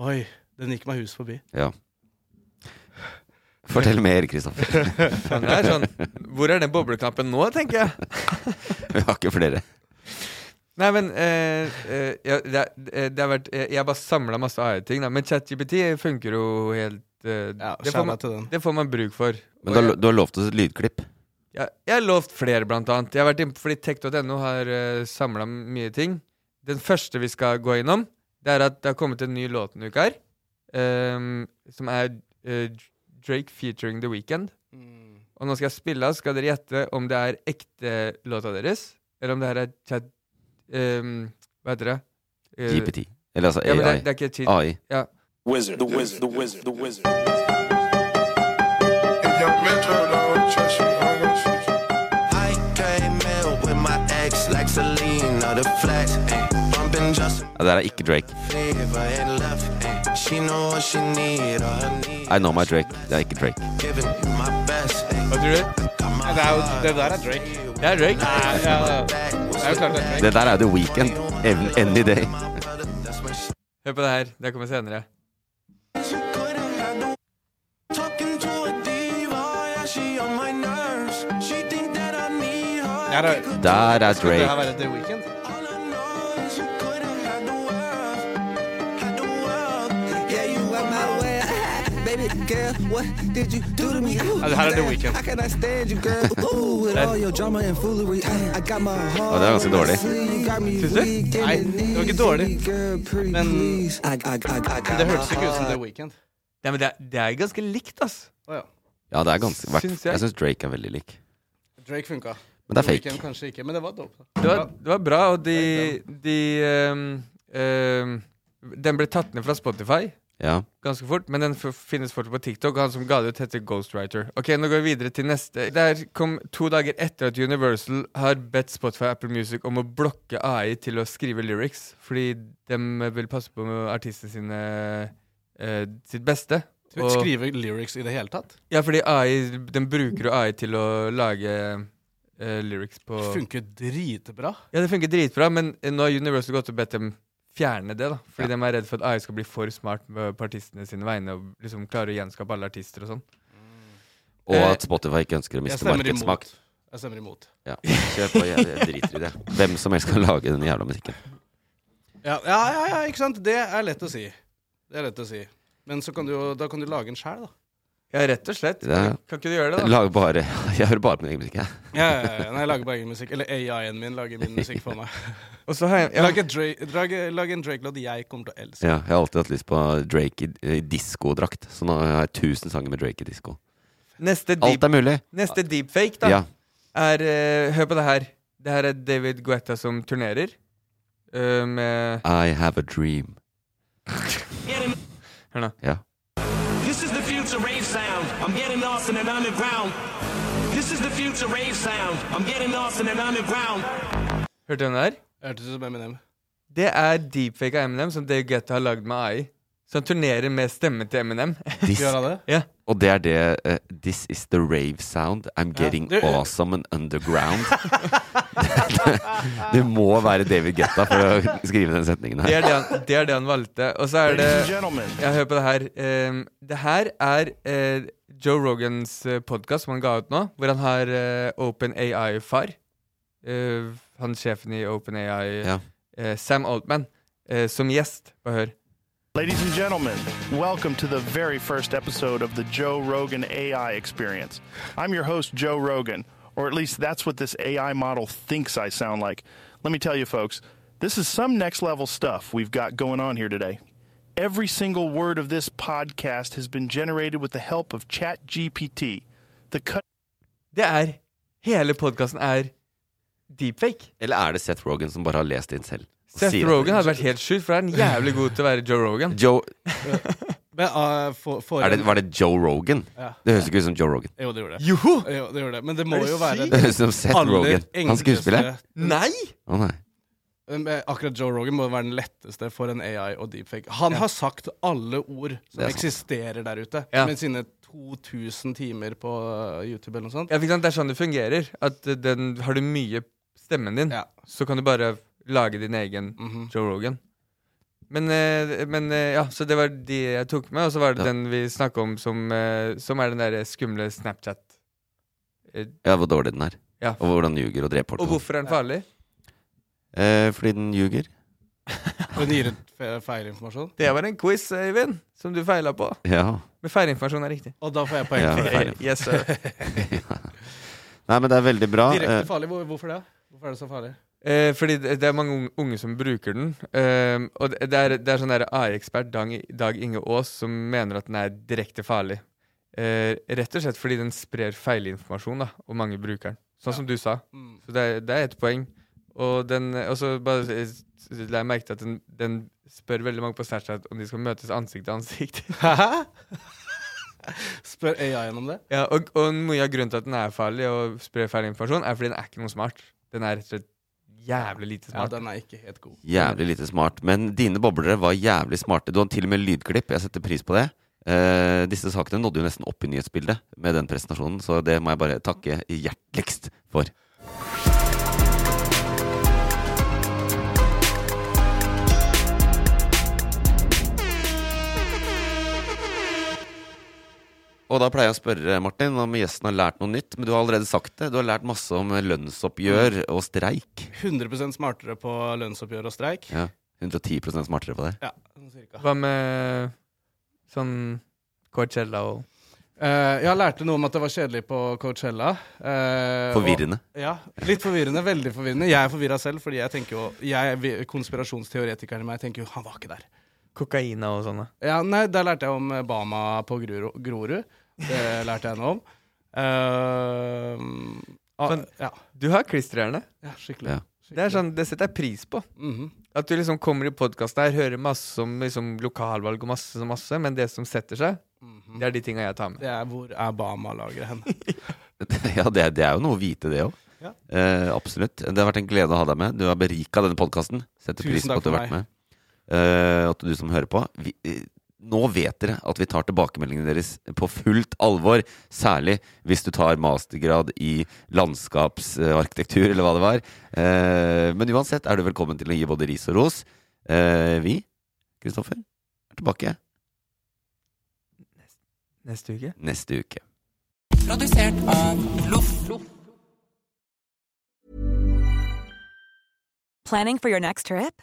Speaker 3: Oi. Den gikk meg hus forbi.
Speaker 1: Ja. Fortell mer, Kristoffer.
Speaker 2: Er sånn Hvor er den bobleknappen nå, tenker jeg?
Speaker 1: Vi har ikke flere.
Speaker 2: Nei, men eh, eh, ja, det, eh, det har vært eh, Jeg har bare samla masse AI-ting, da. Men ChatGPT funker jo helt eh,
Speaker 3: Ja,
Speaker 2: det, får man,
Speaker 3: til den.
Speaker 2: det får man bruk for.
Speaker 1: Men du har, du har lovt oss et lydklipp.
Speaker 2: Jeg, jeg har lovt flere, blant annet. Jeg har vært inne på fordi tech.no har uh, samla mye ting. Den første vi skal gå innom, det er at det har kommet en ny låt denne uka her. Um, som er uh, Drake featuring The Weeknd.
Speaker 3: Mm.
Speaker 2: Og nå skal jeg spille, så skal dere gjette om det er ekte låta deres, eller om det her er chat... Um, hva heter det? Eh,
Speaker 1: GPT. Eller altså
Speaker 2: Ja, men det,
Speaker 1: AI.
Speaker 2: det er ikke.
Speaker 1: AI.
Speaker 2: Ja.
Speaker 4: Wizard, the wizard, the wizard, the wizard.
Speaker 1: Ja, det der er ikke Drake. I know my Drake. Det er ikke Drake.
Speaker 2: Hva tror du?
Speaker 3: Det, er jo, det der er Drake.
Speaker 2: Det er Drake.
Speaker 3: Ja, ja, det er jo klart det er Drake.
Speaker 1: Det der er The Weekend. Even, any day.
Speaker 2: Hør på det her. Det kommer senere.
Speaker 1: Der er
Speaker 6: talking girl. What did you do to me? Ooh,
Speaker 3: How did The Weeknd.
Speaker 6: I cannot stand you, girl. Ooh, with all your drama and foolery. I, got my heart.
Speaker 1: Ja, det er ganske dårlig.
Speaker 3: Syns du? Nei, det var ikke dårlig. Men- Det hørtes ikke ut som. The.
Speaker 2: Nei, men det, er- det er ganske likt, ass.
Speaker 3: Oh, ja.
Speaker 1: Ja, det er ganske hvert-
Speaker 2: Syns jeg.
Speaker 1: Jeg syns Drake er veldig lik.
Speaker 3: Drake funka.
Speaker 1: Men det er fake.
Speaker 3: Kanskje ikke, men det var dope.
Speaker 2: Det var, det var bra, og de, de um, um, Den ble tatt ned fra Spotify
Speaker 1: Ja.
Speaker 2: ganske fort, men den f finnes fortsatt på TikTok. Han som ga det ut, heter Ghostwriter. Ok, Nå går vi videre til neste. Der kom to dager etter at Universal har bedt Spotify Apple Music om å blokke AI til å skrive lyrics, fordi de vil passe på artistene sine eh, sitt beste. Og-
Speaker 3: Skrive lyrics i det hele tatt?
Speaker 2: Ja, fordi AI, den bruker jo AI til å lage eh, lyrics på
Speaker 3: Det funker dritbra.
Speaker 2: Ja, det funker dritbra, men eh, nå har Universal gått og bedt dem fjerne det, da. Fordi de er redd for at AI skal bli for smart med- på artistene sine vegne og liksom klare å gjenskape alle artister og sånn.
Speaker 1: Og
Speaker 2: Eh,
Speaker 1: at Spotify ikke ønsker å miste markedsmakt.
Speaker 3: Jeg stemmer imot.
Speaker 1: Ja, kjør på. Jeg, jeg driter i det. Hvem som helst kan lage den jævla musikken.
Speaker 3: Ja, ja, ja, ja, ikke sant? Det er lett å si. Det er lett å si. Men så kan du jo, da kan du lage en sjæl, da.
Speaker 2: Ja, rett og slett.
Speaker 1: Ja.
Speaker 2: Kan ikke du gjøre det, da?
Speaker 1: Lager bare Jeg hører bare på min egen musikk, jeg.
Speaker 3: Ja, ja, ja. Nei, jeg lager bare egen musikk. Eller AI-en min lager min musikk for meg.
Speaker 2: Og så har jeg ja.
Speaker 3: lager Drake, lage, lag en Drake-låt jeg kommer til å elske.
Speaker 1: Ja, jeg har alltid hatt lyst på Drake i, i diskodrakt. Så nå har jeg tusen sanger med Drake i disko.
Speaker 2: Neste,
Speaker 1: Alt er mulig.
Speaker 2: neste deepfake, da,
Speaker 1: Ja.
Speaker 2: er uh, Hør på det her. Det her er David Guetta som turnerer. Uh, med
Speaker 1: I have a dream.
Speaker 2: Hør nå.
Speaker 1: Ja.
Speaker 4: I'm getting lost in an underground. This is the future rave sound. I'm getting lost in an underground.
Speaker 2: Hørte du den der?
Speaker 3: Hørtes ut som Eminem.
Speaker 2: Det er deepfake av Eminem som David Guetta har lagd med AI. Så han turnerer med stemmen til Eminem.
Speaker 1: This,
Speaker 3: Gjør han det?
Speaker 2: ja.
Speaker 1: og det er det uh, This is the rave sound. I'm getting
Speaker 3: det-
Speaker 1: awesome and underground. det må være David Getta for å skrive den setningen
Speaker 2: Det
Speaker 1: her.
Speaker 2: er det han, det, er det han valgte. Og så er det
Speaker 4: Ladies and gentlemen.
Speaker 2: Ja, hør på det her. Um, det her er eh, Joe Rogans uh, podkast som han ga ut nå, hvor han har uh, OpenAI-far. Uh, han sjefen i OpenAI,
Speaker 1: Ja.
Speaker 2: uh, Sam Altman, uh, som gjest. Bare hør.
Speaker 4: Ladies and gentlemen, welcome to the very first episode of the Joe Rogan AI experience. I'm your host, Joe Rogan, or at least that's what this AI model thinks I sound like. Let me tell you, folks, this is some next level stuff we've got going on here today. Every single word of this podcast has been generated with the help of ChatGPT. The cut
Speaker 2: Det er Hele podkasten er deepfake.
Speaker 1: Eller er det Seth Rogan som bare har lest inn selv?
Speaker 2: Seth
Speaker 1: sier
Speaker 2: Rogan hadde vært helt sjukt, for han er jævlig god til å være Joe Rogan.
Speaker 1: Joe,
Speaker 3: Men, uh, for, for
Speaker 1: er det, var det Joe Rogan?
Speaker 3: Ja.
Speaker 1: Det høres ikke ut som Joe Rogan.
Speaker 3: Jo, det gjorde det.
Speaker 2: Joho!
Speaker 3: Jo, det gjorde det. Men det må
Speaker 2: det
Speaker 3: jo være?
Speaker 1: Det høres ut som Seth Rogan. Han skuespiller.
Speaker 2: Nei!
Speaker 1: Å nei.
Speaker 3: Men Akkurat Joe Rogan må være den letteste for en AI og deepfake. Han har sagt alle ord som
Speaker 1: er sant.
Speaker 3: eksisterer der ute,
Speaker 2: Ja.
Speaker 3: med sine 2000 timer på uh, YouTube eller noe sånt.
Speaker 2: Ja, ikke sant, Det er sånn det fungerer. At den, Har du mye stemmen din,
Speaker 3: Ja.
Speaker 2: så kan du bare lage din egen
Speaker 3: Mhm.
Speaker 2: Joe Rogan. Men, eh, men eh, ja, så det var de jeg tok med, og så var det
Speaker 1: Ja.
Speaker 2: den vi snakka om som, eh, som er den der skumle Snapchat. Eh,
Speaker 1: Ja, hvor dårlig den er.
Speaker 2: Ja.
Speaker 1: Og hvordan den ljuger og dreper folk.
Speaker 2: Og hvorfor er den farlig?
Speaker 1: Eh, fordi den ljuger.
Speaker 3: Den gir ut fe- feilinformasjon.
Speaker 2: Det var en quiz, Øyvind, som du feila på.
Speaker 1: Ja.
Speaker 2: Men feilinformasjon er riktig.
Speaker 3: Og da får jeg poeng
Speaker 1: Ja,
Speaker 3: for det.
Speaker 1: feil.
Speaker 2: Yes, sir.
Speaker 1: Nei, men det er veldig bra.
Speaker 3: Direkte
Speaker 1: Eh,
Speaker 3: farlig. Hvor, hvorfor det? Hvorfor er det så farlig?
Speaker 2: Eh, fordi det, det er mange unge, unge som bruker den. Eh, og det, det er, det er sånn der AI-ekspert Dag, Dag Inge Aas som mener at den er direkte farlig. Eh, rett og slett fordi den sprer feilinformasjon, da, og mange bruker den. Sånn som du sa.
Speaker 3: Mm.
Speaker 2: Så det er, det er et poeng. Og den Og så bare la jeg merke til at den, den spør veldig mange på Snapchat om de skal møtes ansikt til ansikt. Hæ?
Speaker 3: Spør AI-en om det?
Speaker 2: ja, og, og mye av grunnen til at den er farlig og sprer feil informasjon, er fordi den er ikke noe smart. Den er rett og slett jævlig lite smart.
Speaker 3: Ja, den er ikke helt god.
Speaker 1: Jævlig lite smart. Men dine boblere var jævlig smarte. Du har til og med lydklipp. Jeg setter pris på det. Eh, disse sakene nådde jo nesten opp i nyhetsbildet med den presentasjonen, så det må jeg bare takke hjerteligst for. Og da pleier jeg å spørre Martin om gjesten har lært noe nytt, men du har allerede sagt det. Du har lært masse om lønnsoppgjør og streik.
Speaker 3: 100% smartere på lønnsoppgjør og streik.
Speaker 1: Ja, 110% smartere på det.
Speaker 3: Ja, sånn cirka.
Speaker 2: Hva med sånn Coachella og
Speaker 3: Uh, jeg lærte noe om at det var kjedelig på Coachella. Uh,
Speaker 1: Forvirrende.
Speaker 3: Og, ja, litt forvirrende. Veldig forvirrende. Jeg er forvirra selv, fordi jeg tenker jo jeg, Konspirasjonsteoretikeren i meg tenker jo han var ikke der.
Speaker 2: Kokaina og sånne.
Speaker 3: Ja, nei, Der lærte jeg om Bama på Grorud. Det lærte jeg noe om. Uh, ah,
Speaker 2: Men-
Speaker 3: ja,
Speaker 2: Du har klisterhjerne.
Speaker 3: ja, skikkelig.
Speaker 1: Ja.
Speaker 2: Det er sånn, det setter jeg pris på.
Speaker 3: Mhm.
Speaker 2: At du liksom kommer i podkasten her, hører masse om liksom, lokalvalg og masse, masse, men det som setter seg,
Speaker 3: Mhm.
Speaker 2: det er de tinga jeg tar med.
Speaker 3: Det er Hvor er Bama-lageret hen?
Speaker 1: Ja, det, det er jo noe å vite, det òg.
Speaker 3: Ja.
Speaker 1: Eh, absolutt. Det har vært en glede å ha deg med. Du har berika denne podkasten. Setter
Speaker 3: Tusen
Speaker 1: pris på at du har vært med. Eh, at du som hører på. Vi, eh, nå vet dere at vi tar tilbakemeldingene deres på fullt alvor. Særlig hvis du tar mastergrad i landskapsarkitektur, eller hva det var. Uh, men uansett er du velkommen til å gi både ris og ros. Uh, vi, Kristoffer, er tilbake
Speaker 2: Neste uke.
Speaker 1: neste uke.
Speaker 7: Produsert av Loff.
Speaker 8: Planning for your next trip?